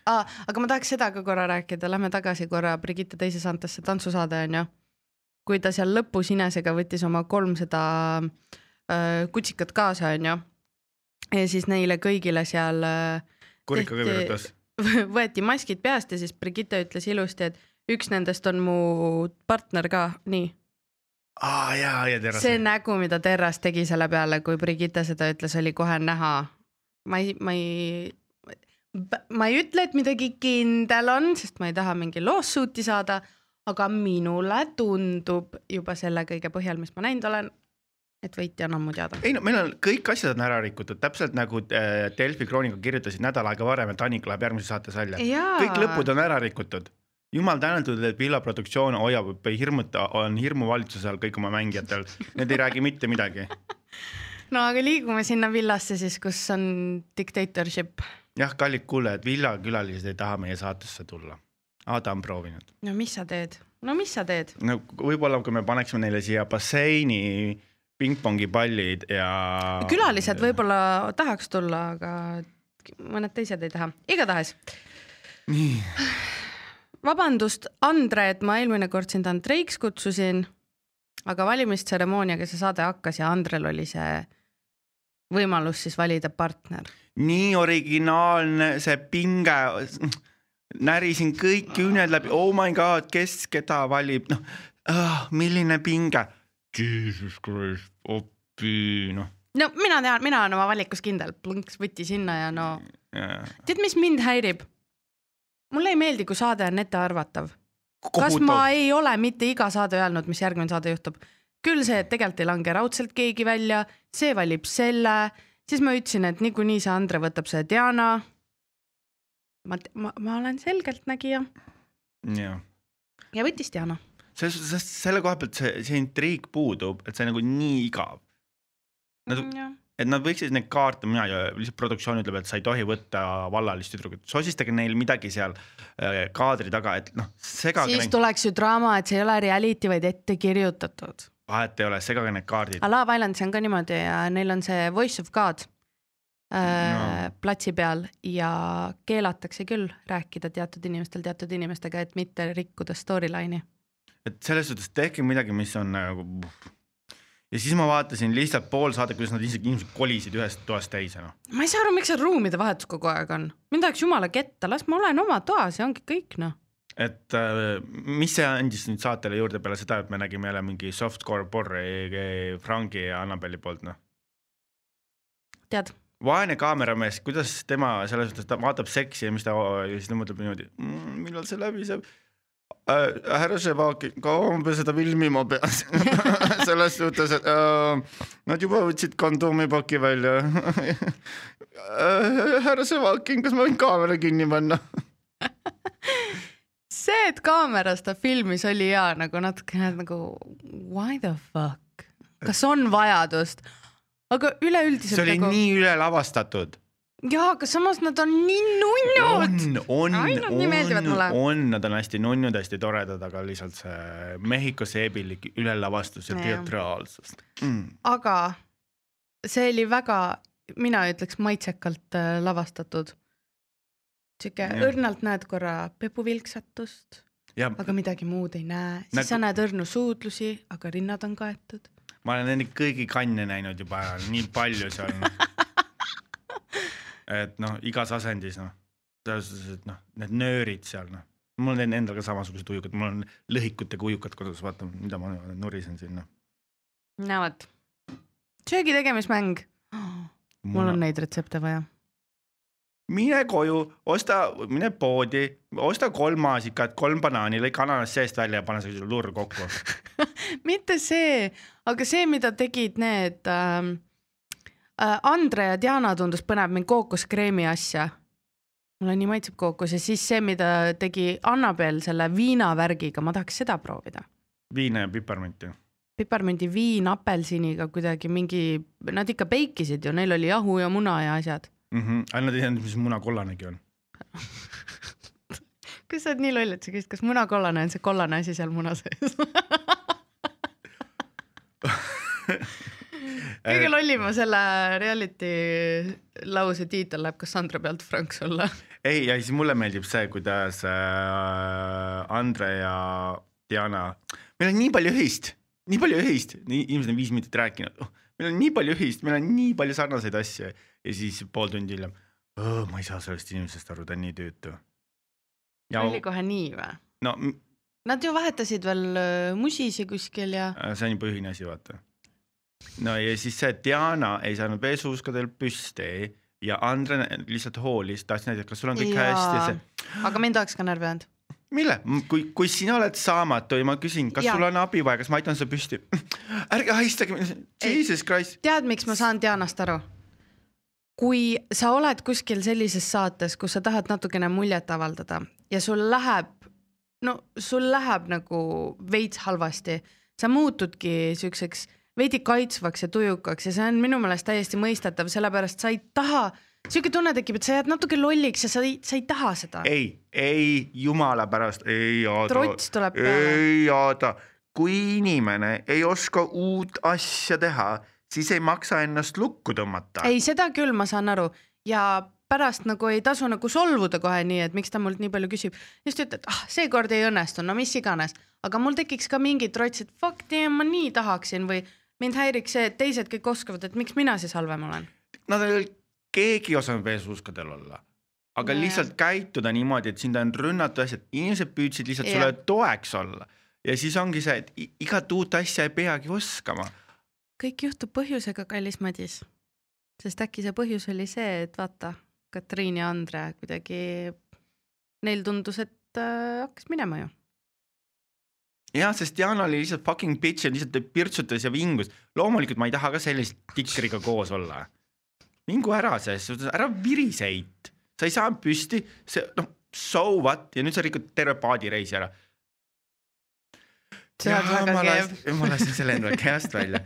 ah,. aga ma tahaks seda ka korra rääkida, lähme tagasi korra Brigitte teise saatesse, tantsusaade on ju. kui ta seal lõpus Inesega võttis oma kolm seda äh, kutsikat kaasa, on ju. ja siis neile kõigile seal äh, Tehti- virutas. võeti maskid peast ja siis Brigitte ütles ilusti, et üks nendest on mu partner ka, nii. Aa jaa, ja Terras. see nägu, mida Terras tegi selle peale, kui Brigitte seda ütles, oli kohe näha. ma ei, ma ei, ma ei ütle, et midagi kindel on, sest ma ei taha mingi lawsuit'i saada, aga minule tundub juba selle kõige põhjal, mis ma näinud olen, et võitja on ammu teada. ei no meil on kõik asjad on ära rikutud, täpselt nagu äh, Delfi kroonika kirjutasid nädal aega varem, et Annika läheb järgmises saates välja. Kõik lõpud on ära rikutud. Jumal tänatud, et Villa produktsioon hoiab, hirmuta, on hirmu valitsuse all kõik oma mängijatel, need ei räägi mitte midagi. no aga liigume sinna villasse siis, kus on dictatorship. jah, kallid kuulajad, Villa külalised ei taha meie saatesse tulla. aa, ta on proovinud. no mis sa teed, no mis sa teed? no võib-olla, kui me paneksime neile siia basseini pingpongipallid ja. külalised. võib-olla tahaks tulla, aga mõned teised ei taha, igatahes nii, vabandust, Andre, et ma eelmine kord sind Andreiks kutsusin, aga valimistseremooniaga see saade hakkas ja Andrel oli see võimalus siis valida partner. nii originaalne see pinge. närisin kõik küüned läbi, oh my god, kes keda valib, noh ah,, milline pinge. Jesus Christ, opi, noh. no mina tean, mina olen oma valikus kindel, plõnks võti sinna ja no tead, mis mind häirib? Mulle ei meeldi, kui saade on ettearvatav. kas ma ei ole mitte iga saade öelnud, mis järgmine saade juhtub? küll see, et tegelikult ei lange raudselt keegi välja, see valib selle, siis ma ütlesin, et niikuinii see Andre võtab selle Diana. ma, ma, ma olen selgeltnägija jah, ja võttis Diana. selles suhtes, selle koha pealt see, see intriig puudub, et see nagu nii igav. Nad, et nad võiksid neid kaarte, mina ju lihtsalt produktsioon ütleb, et sa ei tohi võtta vallalist tüdrukut, sosistage neil midagi seal äh, kaadri taga, et noh, segage siis neid, tuleks ju draama, et see ei ole reality, vaid ette kirjutatud. vahet ei ole, segage need kaardid. Love Islandis on ka niimoodi ja neil on see Voice of God äh, No. platsi peal ja keelatakse küll rääkida teatud inimestel teatud inimestega, et mitte rikkuda storyline'i. et selles suhtes tehke midagi, mis on nagu. Ja siis ma vaatasin lihtsalt pool saadet, kuidas nad isegi inimesed kolisid ühest toast teise, noh. ma ei saa aru, miks see ruumide vahetus kogu aeg on, mind ajaks jumala ketta, las ma olen oma toas ja ongi kõik noh. et äh, mis see andis nüüd saatele juurde peale seda, et me nägime jälle mingi softcore porri Frangi ja Annabeli poolt, noh. tead, vaene kaameramees, kuidas tema selles suhtes, ta vaatab seksi ja mis ta ja siis ta mõtleb niimoodi mmm,, millal see läbi saab äh,. härra Ševaki, kaua ma seda filmima pean selles suhtes, et äh, nad juba võtsid kondoomi-paki välja äh,. härra Ševakin, kas ma võin kaamera kinni panna? see, et kaameras ta filmis, oli hea nagu natukene nagu why the fuck, kas on vajadust, aga üleüldiselt see oli nagu nii üle lavastatud. jaa, aga samas nad on nii nunnud. on, on, on on, nad on hästi nunnud, hästi toredad, aga lihtsalt see Mehhiko seebilik ülelavastus ja teatraalsus mm.. aga see oli väga, mina ütleks maitsekalt äh, lavastatud. sihuke õrnalt näed korra pepuvilksatust, aga midagi muud ei näe, siis Nagu- sa näed õrnu suudlusi, aga rinnad on kaetud. ma olen nende kõigi kanne näinud juba ära, nii palju seal no. et noh, igas asendis noh, selles suhtes, et noh, need nöörid seal noh, mul on endal ka samasugused ujukad, mul on lõhikutega ujukad kodus, vaata, mida ma nurisen siin noh. no vot, söögi tegemismäng. mul on neid retsepte vaja. mine koju, osta, mine poodi, osta kolm maasikat, kolm banaani, lõika ananas seest välja ja pane see lurr kokku. mitte see, aga see, mida tegid need ähm, äh, Andre ja Diana tundus põnev, mingi kookoskreemi asja. mulle nii maitseb kookos ja siis see, mida tegi Annabel selle viinavärgiga, ma tahaks seda proovida. viina ja piparminti. piparmündi viin apelsiniga kuidagi mingi, nad ikka beikisid ju, neil oli jahu ja muna ja asjad. mm. -hmm. aga nad ei teadnud, mis munakollanegi on. kas sa oled nii loll, et sa küsid, kas munakollane on see kollane asi seal muna sees? kõige lollima selle reality lause tiitel läheb Cassandra pealt Frank sulle. ei, ja siis mulle meeldib see, kuidas äh, Andre ja Diana, meil on nii palju ühist, nii palju ühist, inimesed on viis minutit rääkinud oh,, meil on nii palju ühist, meil on nii palju sarnaseid asju ja siis pool tundi hiljem ma ei saa sellest inimesest aru, ta on nii tüütu. oli kohe nii või? no Nad ju vahetasid veel äh, musisi kuskil ja äh, see on juba ühine asi, vaata. No ja siis see Diana ei saanud veesuuskadel püsti ja Andre lihtsalt hoolis, tahtis näidata, kas sul on kõik Jaa. hästi ja see aga mind oleks ka närvi ajanud. mille, kui, kui sina oled saamatu ja ma küsin, kas Jaa. sul on abi vaja, kas ma aitan su püsti? ärge haistage, jesus christ. tead, miks ma saan Dianast aru? kui sa oled kuskil sellises saates, kus sa tahad natukene muljet avaldada ja sul läheb, no sul läheb nagu veits halvasti, sa muutudki siukseks veidi kaitsvaks ja tujukaks ja see on minu meelest täiesti mõistetav, sellepärast sa ei taha, siuke tunne tekib, et sa jääd natuke lolliks ja sa ei, sa ei taha seda. ei, ei jumala pärast, ei Aada. Trots tuleb peale. ei Aada, kui inimene ei oska uut asja teha, siis ei maksa ennast lukku tõmmata. ei, seda küll ma saan aru ja pärast nagu ei tasu nagu solvuda kohe nii, et miks ta mult nii palju küsib. just ütled, ah seekord ei õnnestu, no mis iganes, aga mul tekiks ka mingi trots, et fuck damn, ma nii tahaksin või mind häiriks see, et teised kõik oskavad, et miks mina siis halvem olen. Nad ei, keegi ei osanud veesuuskadel olla, aga Nojah. lihtsalt käituda niimoodi, et sind on rünnatud asjad, inimesed püüdsid lihtsalt Jah. sulle toeks olla ja siis ongi see, et igat uut asja ei peagi oskama kõik juhtub põhjusega, kallis Madis. sest äkki see põhjus oli see, et vaata, Katriin ja Andre kuidagi, neil tundus, et äh, hakkas minema ju. jah, sest Diana oli lihtsalt fucking bitch ja lihtsalt pirtsutas ja vingus. loomulikult ma ei taha ka sellise tikriga koos olla. mingu ära selles suhtes, ära viriseit, sa ei saanud püsti, see noh, so what ja nüüd sa rikud terve paadireisi ära. see on väga lasin, ma lasin selle endale kehast välja.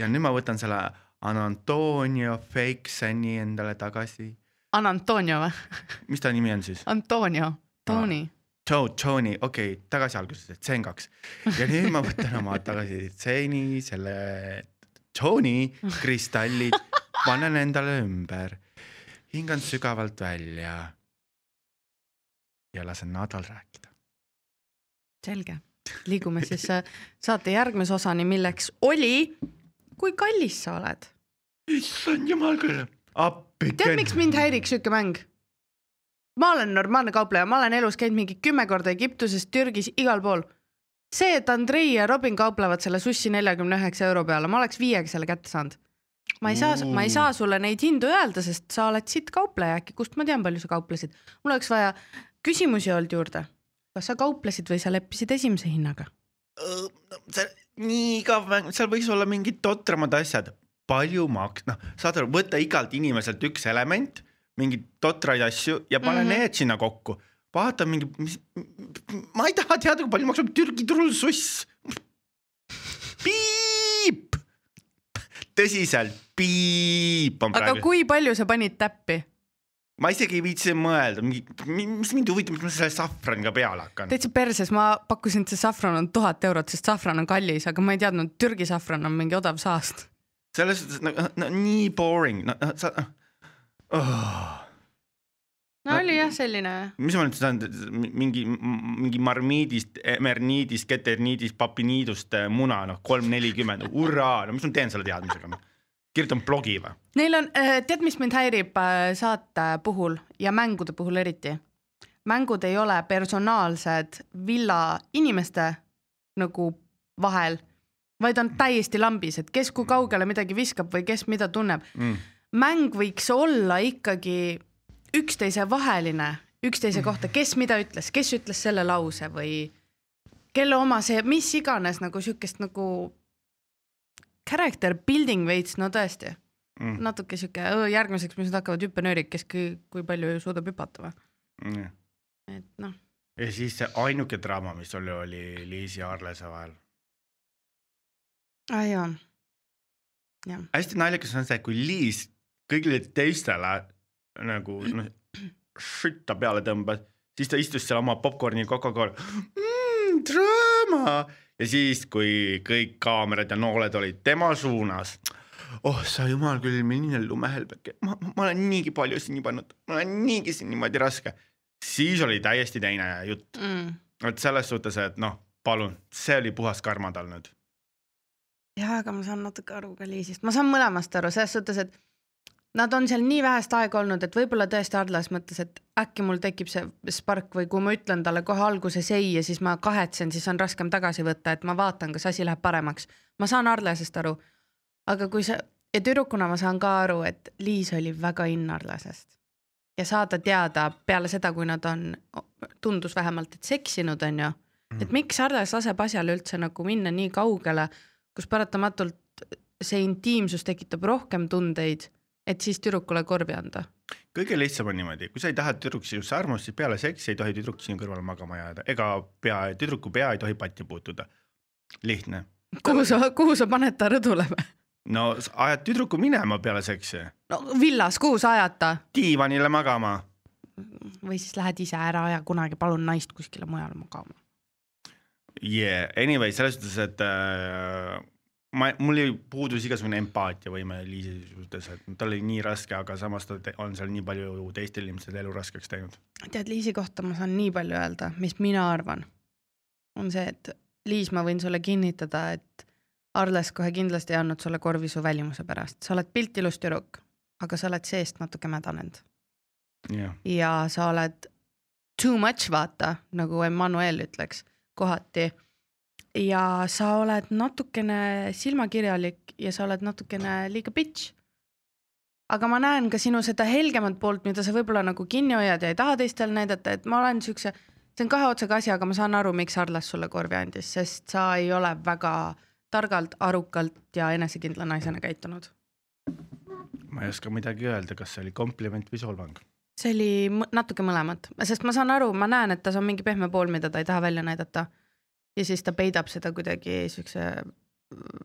ja nüüd ma võtan selle Antonio Fake Sunny endale tagasi. Ann Antonio või? mis ta nimi on siis? Antonio, Tony. Joe, Tony, okei okay,, tagasi alguses, tsengaks. ja nüüd ma võtan oma tagasi tseeni, selle Tony kristallid, panen endale ümber, hingan sügavalt välja ja lasen Nadal rääkida. selge, liigume siis äh, saate järgmise osani, milleks oli, kui kallis sa oled. issand jumal küll, appi. tead, miks mind häiriks siuke mäng? Ma olen normaalne kaupleja, ma olen elus käinud mingi kümme korda Egiptuses, Türgis, igal pool. see, et Andrei ja Robin kauplevad selle sussi neljakümne üheksa euro peale, ma oleks viiega selle kätte saanud. ma ei saa, ma ei saa sulle neid hindu öelda, sest sa oled sitt kaupleja äkki, kust ma tean, palju sa kauplesid. mul oleks vaja küsimusi olnud juurde. kas sa kauplesid või sa leppisid esimese hinnaga? see nii igav mäng, seal võis olla mingid totramad asjad, palju maks-, noh, saad aru, võtta igalt inimeselt üks element, mingeid totraid asju ja pane mm. -hmm. need sinna kokku. vaata mingi, mis, ma ei taha teada, kui palju maksab Türgi turul suss. piip, tõsiselt, piip on aga praegu, kui palju sa panid täppi? ma isegi ei viitsi mõelda, mis mind huvitab, mis ma selle safraniga peale hakkan. täitsa perses, ma pakkusin, et see safran on tuhat eurot, sest safran on kallis, aga ma ei teadnud, Türgi safran on mingi odav saast. selles suhtes no, no, nii boring, no, no sa oh.. no oli jah selline, mis ma nüüd saan, mingi, mingi marmiidist, emerniidist, keterniidist, papiniidust äh, muna, noh, kolm nelikümmend, hurraa, no mis ma teen selle teadmisega, kirjutan blogi või? neil on, tead, mis mind häirib äh, saate puhul ja mängude puhul eriti? mängud ei ole personaalsed villa inimeste nagu vahel, vaid on täiesti lambis, et kes kui kaugele midagi viskab või kes mida tunneb. Mm. Mäng võiks olla ikkagi üksteise vaheline, üksteise kohta, kes mida ütles, kes ütles selle lause või kelle oma see, mis iganes nagu siukest nagu character building veits, no tõesti Mm. natuke sihuke "Õõ, järgmiseks, mis nüüd hakkavad hüppenöörid, kes kui, kui palju suudab hüpata või, Mm. et noh, ja siis see ainuke draama, mis oli, oli Liisi ja Arlese vahel. aa jaa, hästi naljakas on see, kui Liis kõigile teistele nagu noh, šütta peale tõmbas, siis ta istus seal oma popkorni Coca-Cola mm,. draama ja siis, kui kõik kaamerad ja nooled olid tema suunas. oh sa jumal küll, milline lumehelbeke, ma, ma olen niigi palju sinna pannud, ma olen niigi siin niimoodi raske. siis oli täiesti teine jutt, mm.. et selles suhtes, et noh, palun, see oli puhas karma tal nüüd. jaa, aga ma saan natuke aru ka Liisist, ma saan mõlemast aru selles suhtes, et nad on seal nii vähest aega olnud, et võib-olla tõesti Adlas mõtles, et äkki mul tekib see spark või kui ma ütlen talle kohe alguses ei ja siis ma kahetsen, siis on raskem tagasi võtta, et ma vaatan, kas asi läheb paremaks. ma saan Arlasest aru, aga kui sa ja tüdrukuna ma saan ka aru, et Liis oli väga in Arlasest ja saada teada peale seda, kui nad on, tundus vähemalt, et seksinud, onju, et miks Arles laseb asjale üldse nagu minna nii kaugele, kus paratamatult see intiimsus tekitab rohkem tundeid, et siis tüdrukule korvi anda. kõige lihtsam on niimoodi, kui sa ei taha, et tüdruk sinusse armust, siis peale seksi ei tohi tüdruk sinu kõrvale magama jääda, ega pea, tüdruku pea ei tohi patti puutuda. lihtne. kuhu sa, kuhu sa paned ta rõdule või? no ajad tüdruku minema peale seksi, no villas, kuhu sa ajad ta? diivanile magama. või siis lähed ise ära aja kunagi palun naist kuskile mujale magama. Yeah, anyway, selles suhtes, et äh, ma, mul ei puudus igasugune empaatiavõime Liisi suhtes, et tal oli nii raske, aga samas ta on seal nii palju teistel inimestel elu raskeks teinud. tead, Liisi kohta ma saan nii palju öelda, mis mina arvan, on see, et Liis, ma võin sulle kinnitada, et Arles kohe kindlasti ei andnud sulle korvi su välimuse pärast, sa oled pilt ilus tüdruk, aga sa oled seest natuke mädanenud jah, ja sa oled too much, vaata, nagu Emmanuel ütleks kohati. Ja sa oled natukene silmakirjalik ja sa oled natukene liiga bitch. aga ma näen ka sinu seda helgemat poolt, mida sa võib-olla nagu kinni hoiad ja ei taha teistele näidata, et ma olen siukse, see on kahe otsaga asi, aga ma saan aru, miks Arlas sulle korvi andis, sest sa ei ole väga targalt, arukalt ja enesekindla naisena käitunud. ma ei oska midagi öelda, kas see oli kompliment või solvang. see oli natuke mõlemat, sest ma saan aru, ma näen, et tas on mingi pehme pool, mida ta ei taha välja näidata. Ja siis ta peidab seda kuidagi siukse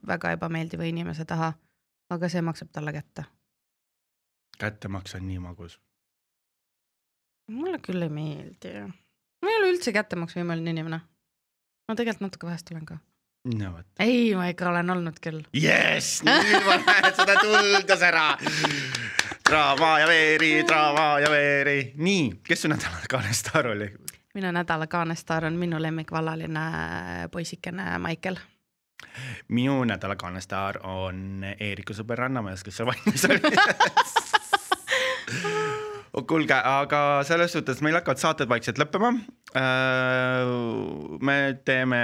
väga ebameeldiva inimese taha. aga see maksab talle kätte. kättemaks on nii magus. mulle küll ei meeldi. ma ei ole üldse kättemaksuimeline inimene. ma tegelikult natuke vahest olen ka. no vot. ei, ma ikka olen olnud küll. jess, nüüd ma näen seda tuld ja sära. draama ja veeri, draama ja veeri. nii, kes su nädala kaanestaar oli? Minu nädala kaanestaar on minu lemmikvallaline poisikene Maicel. minu nädala kaanestaar on Eeriku sõber Rannamäes, kes seal valmis oli. kuulge, aga selles suhtes meil hakkavad saated vaikselt lõppema. me teeme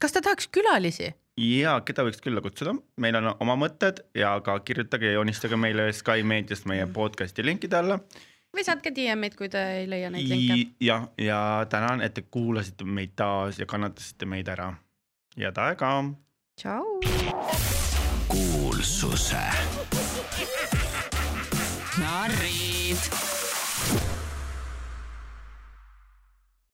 kas ta tahaks külalisi? ja keda võiks külla kutsuda, meil on oma mõtted ja ka kirjutage joonistage meile Sky meediast meie podcast'i linkide alla. või saatke DM-id, kui te ei leia neid linke. ja, ja tänan, et te kuulasite meid taas ja kannatasite meid ära. head aega. tšau. kuulsuse narrid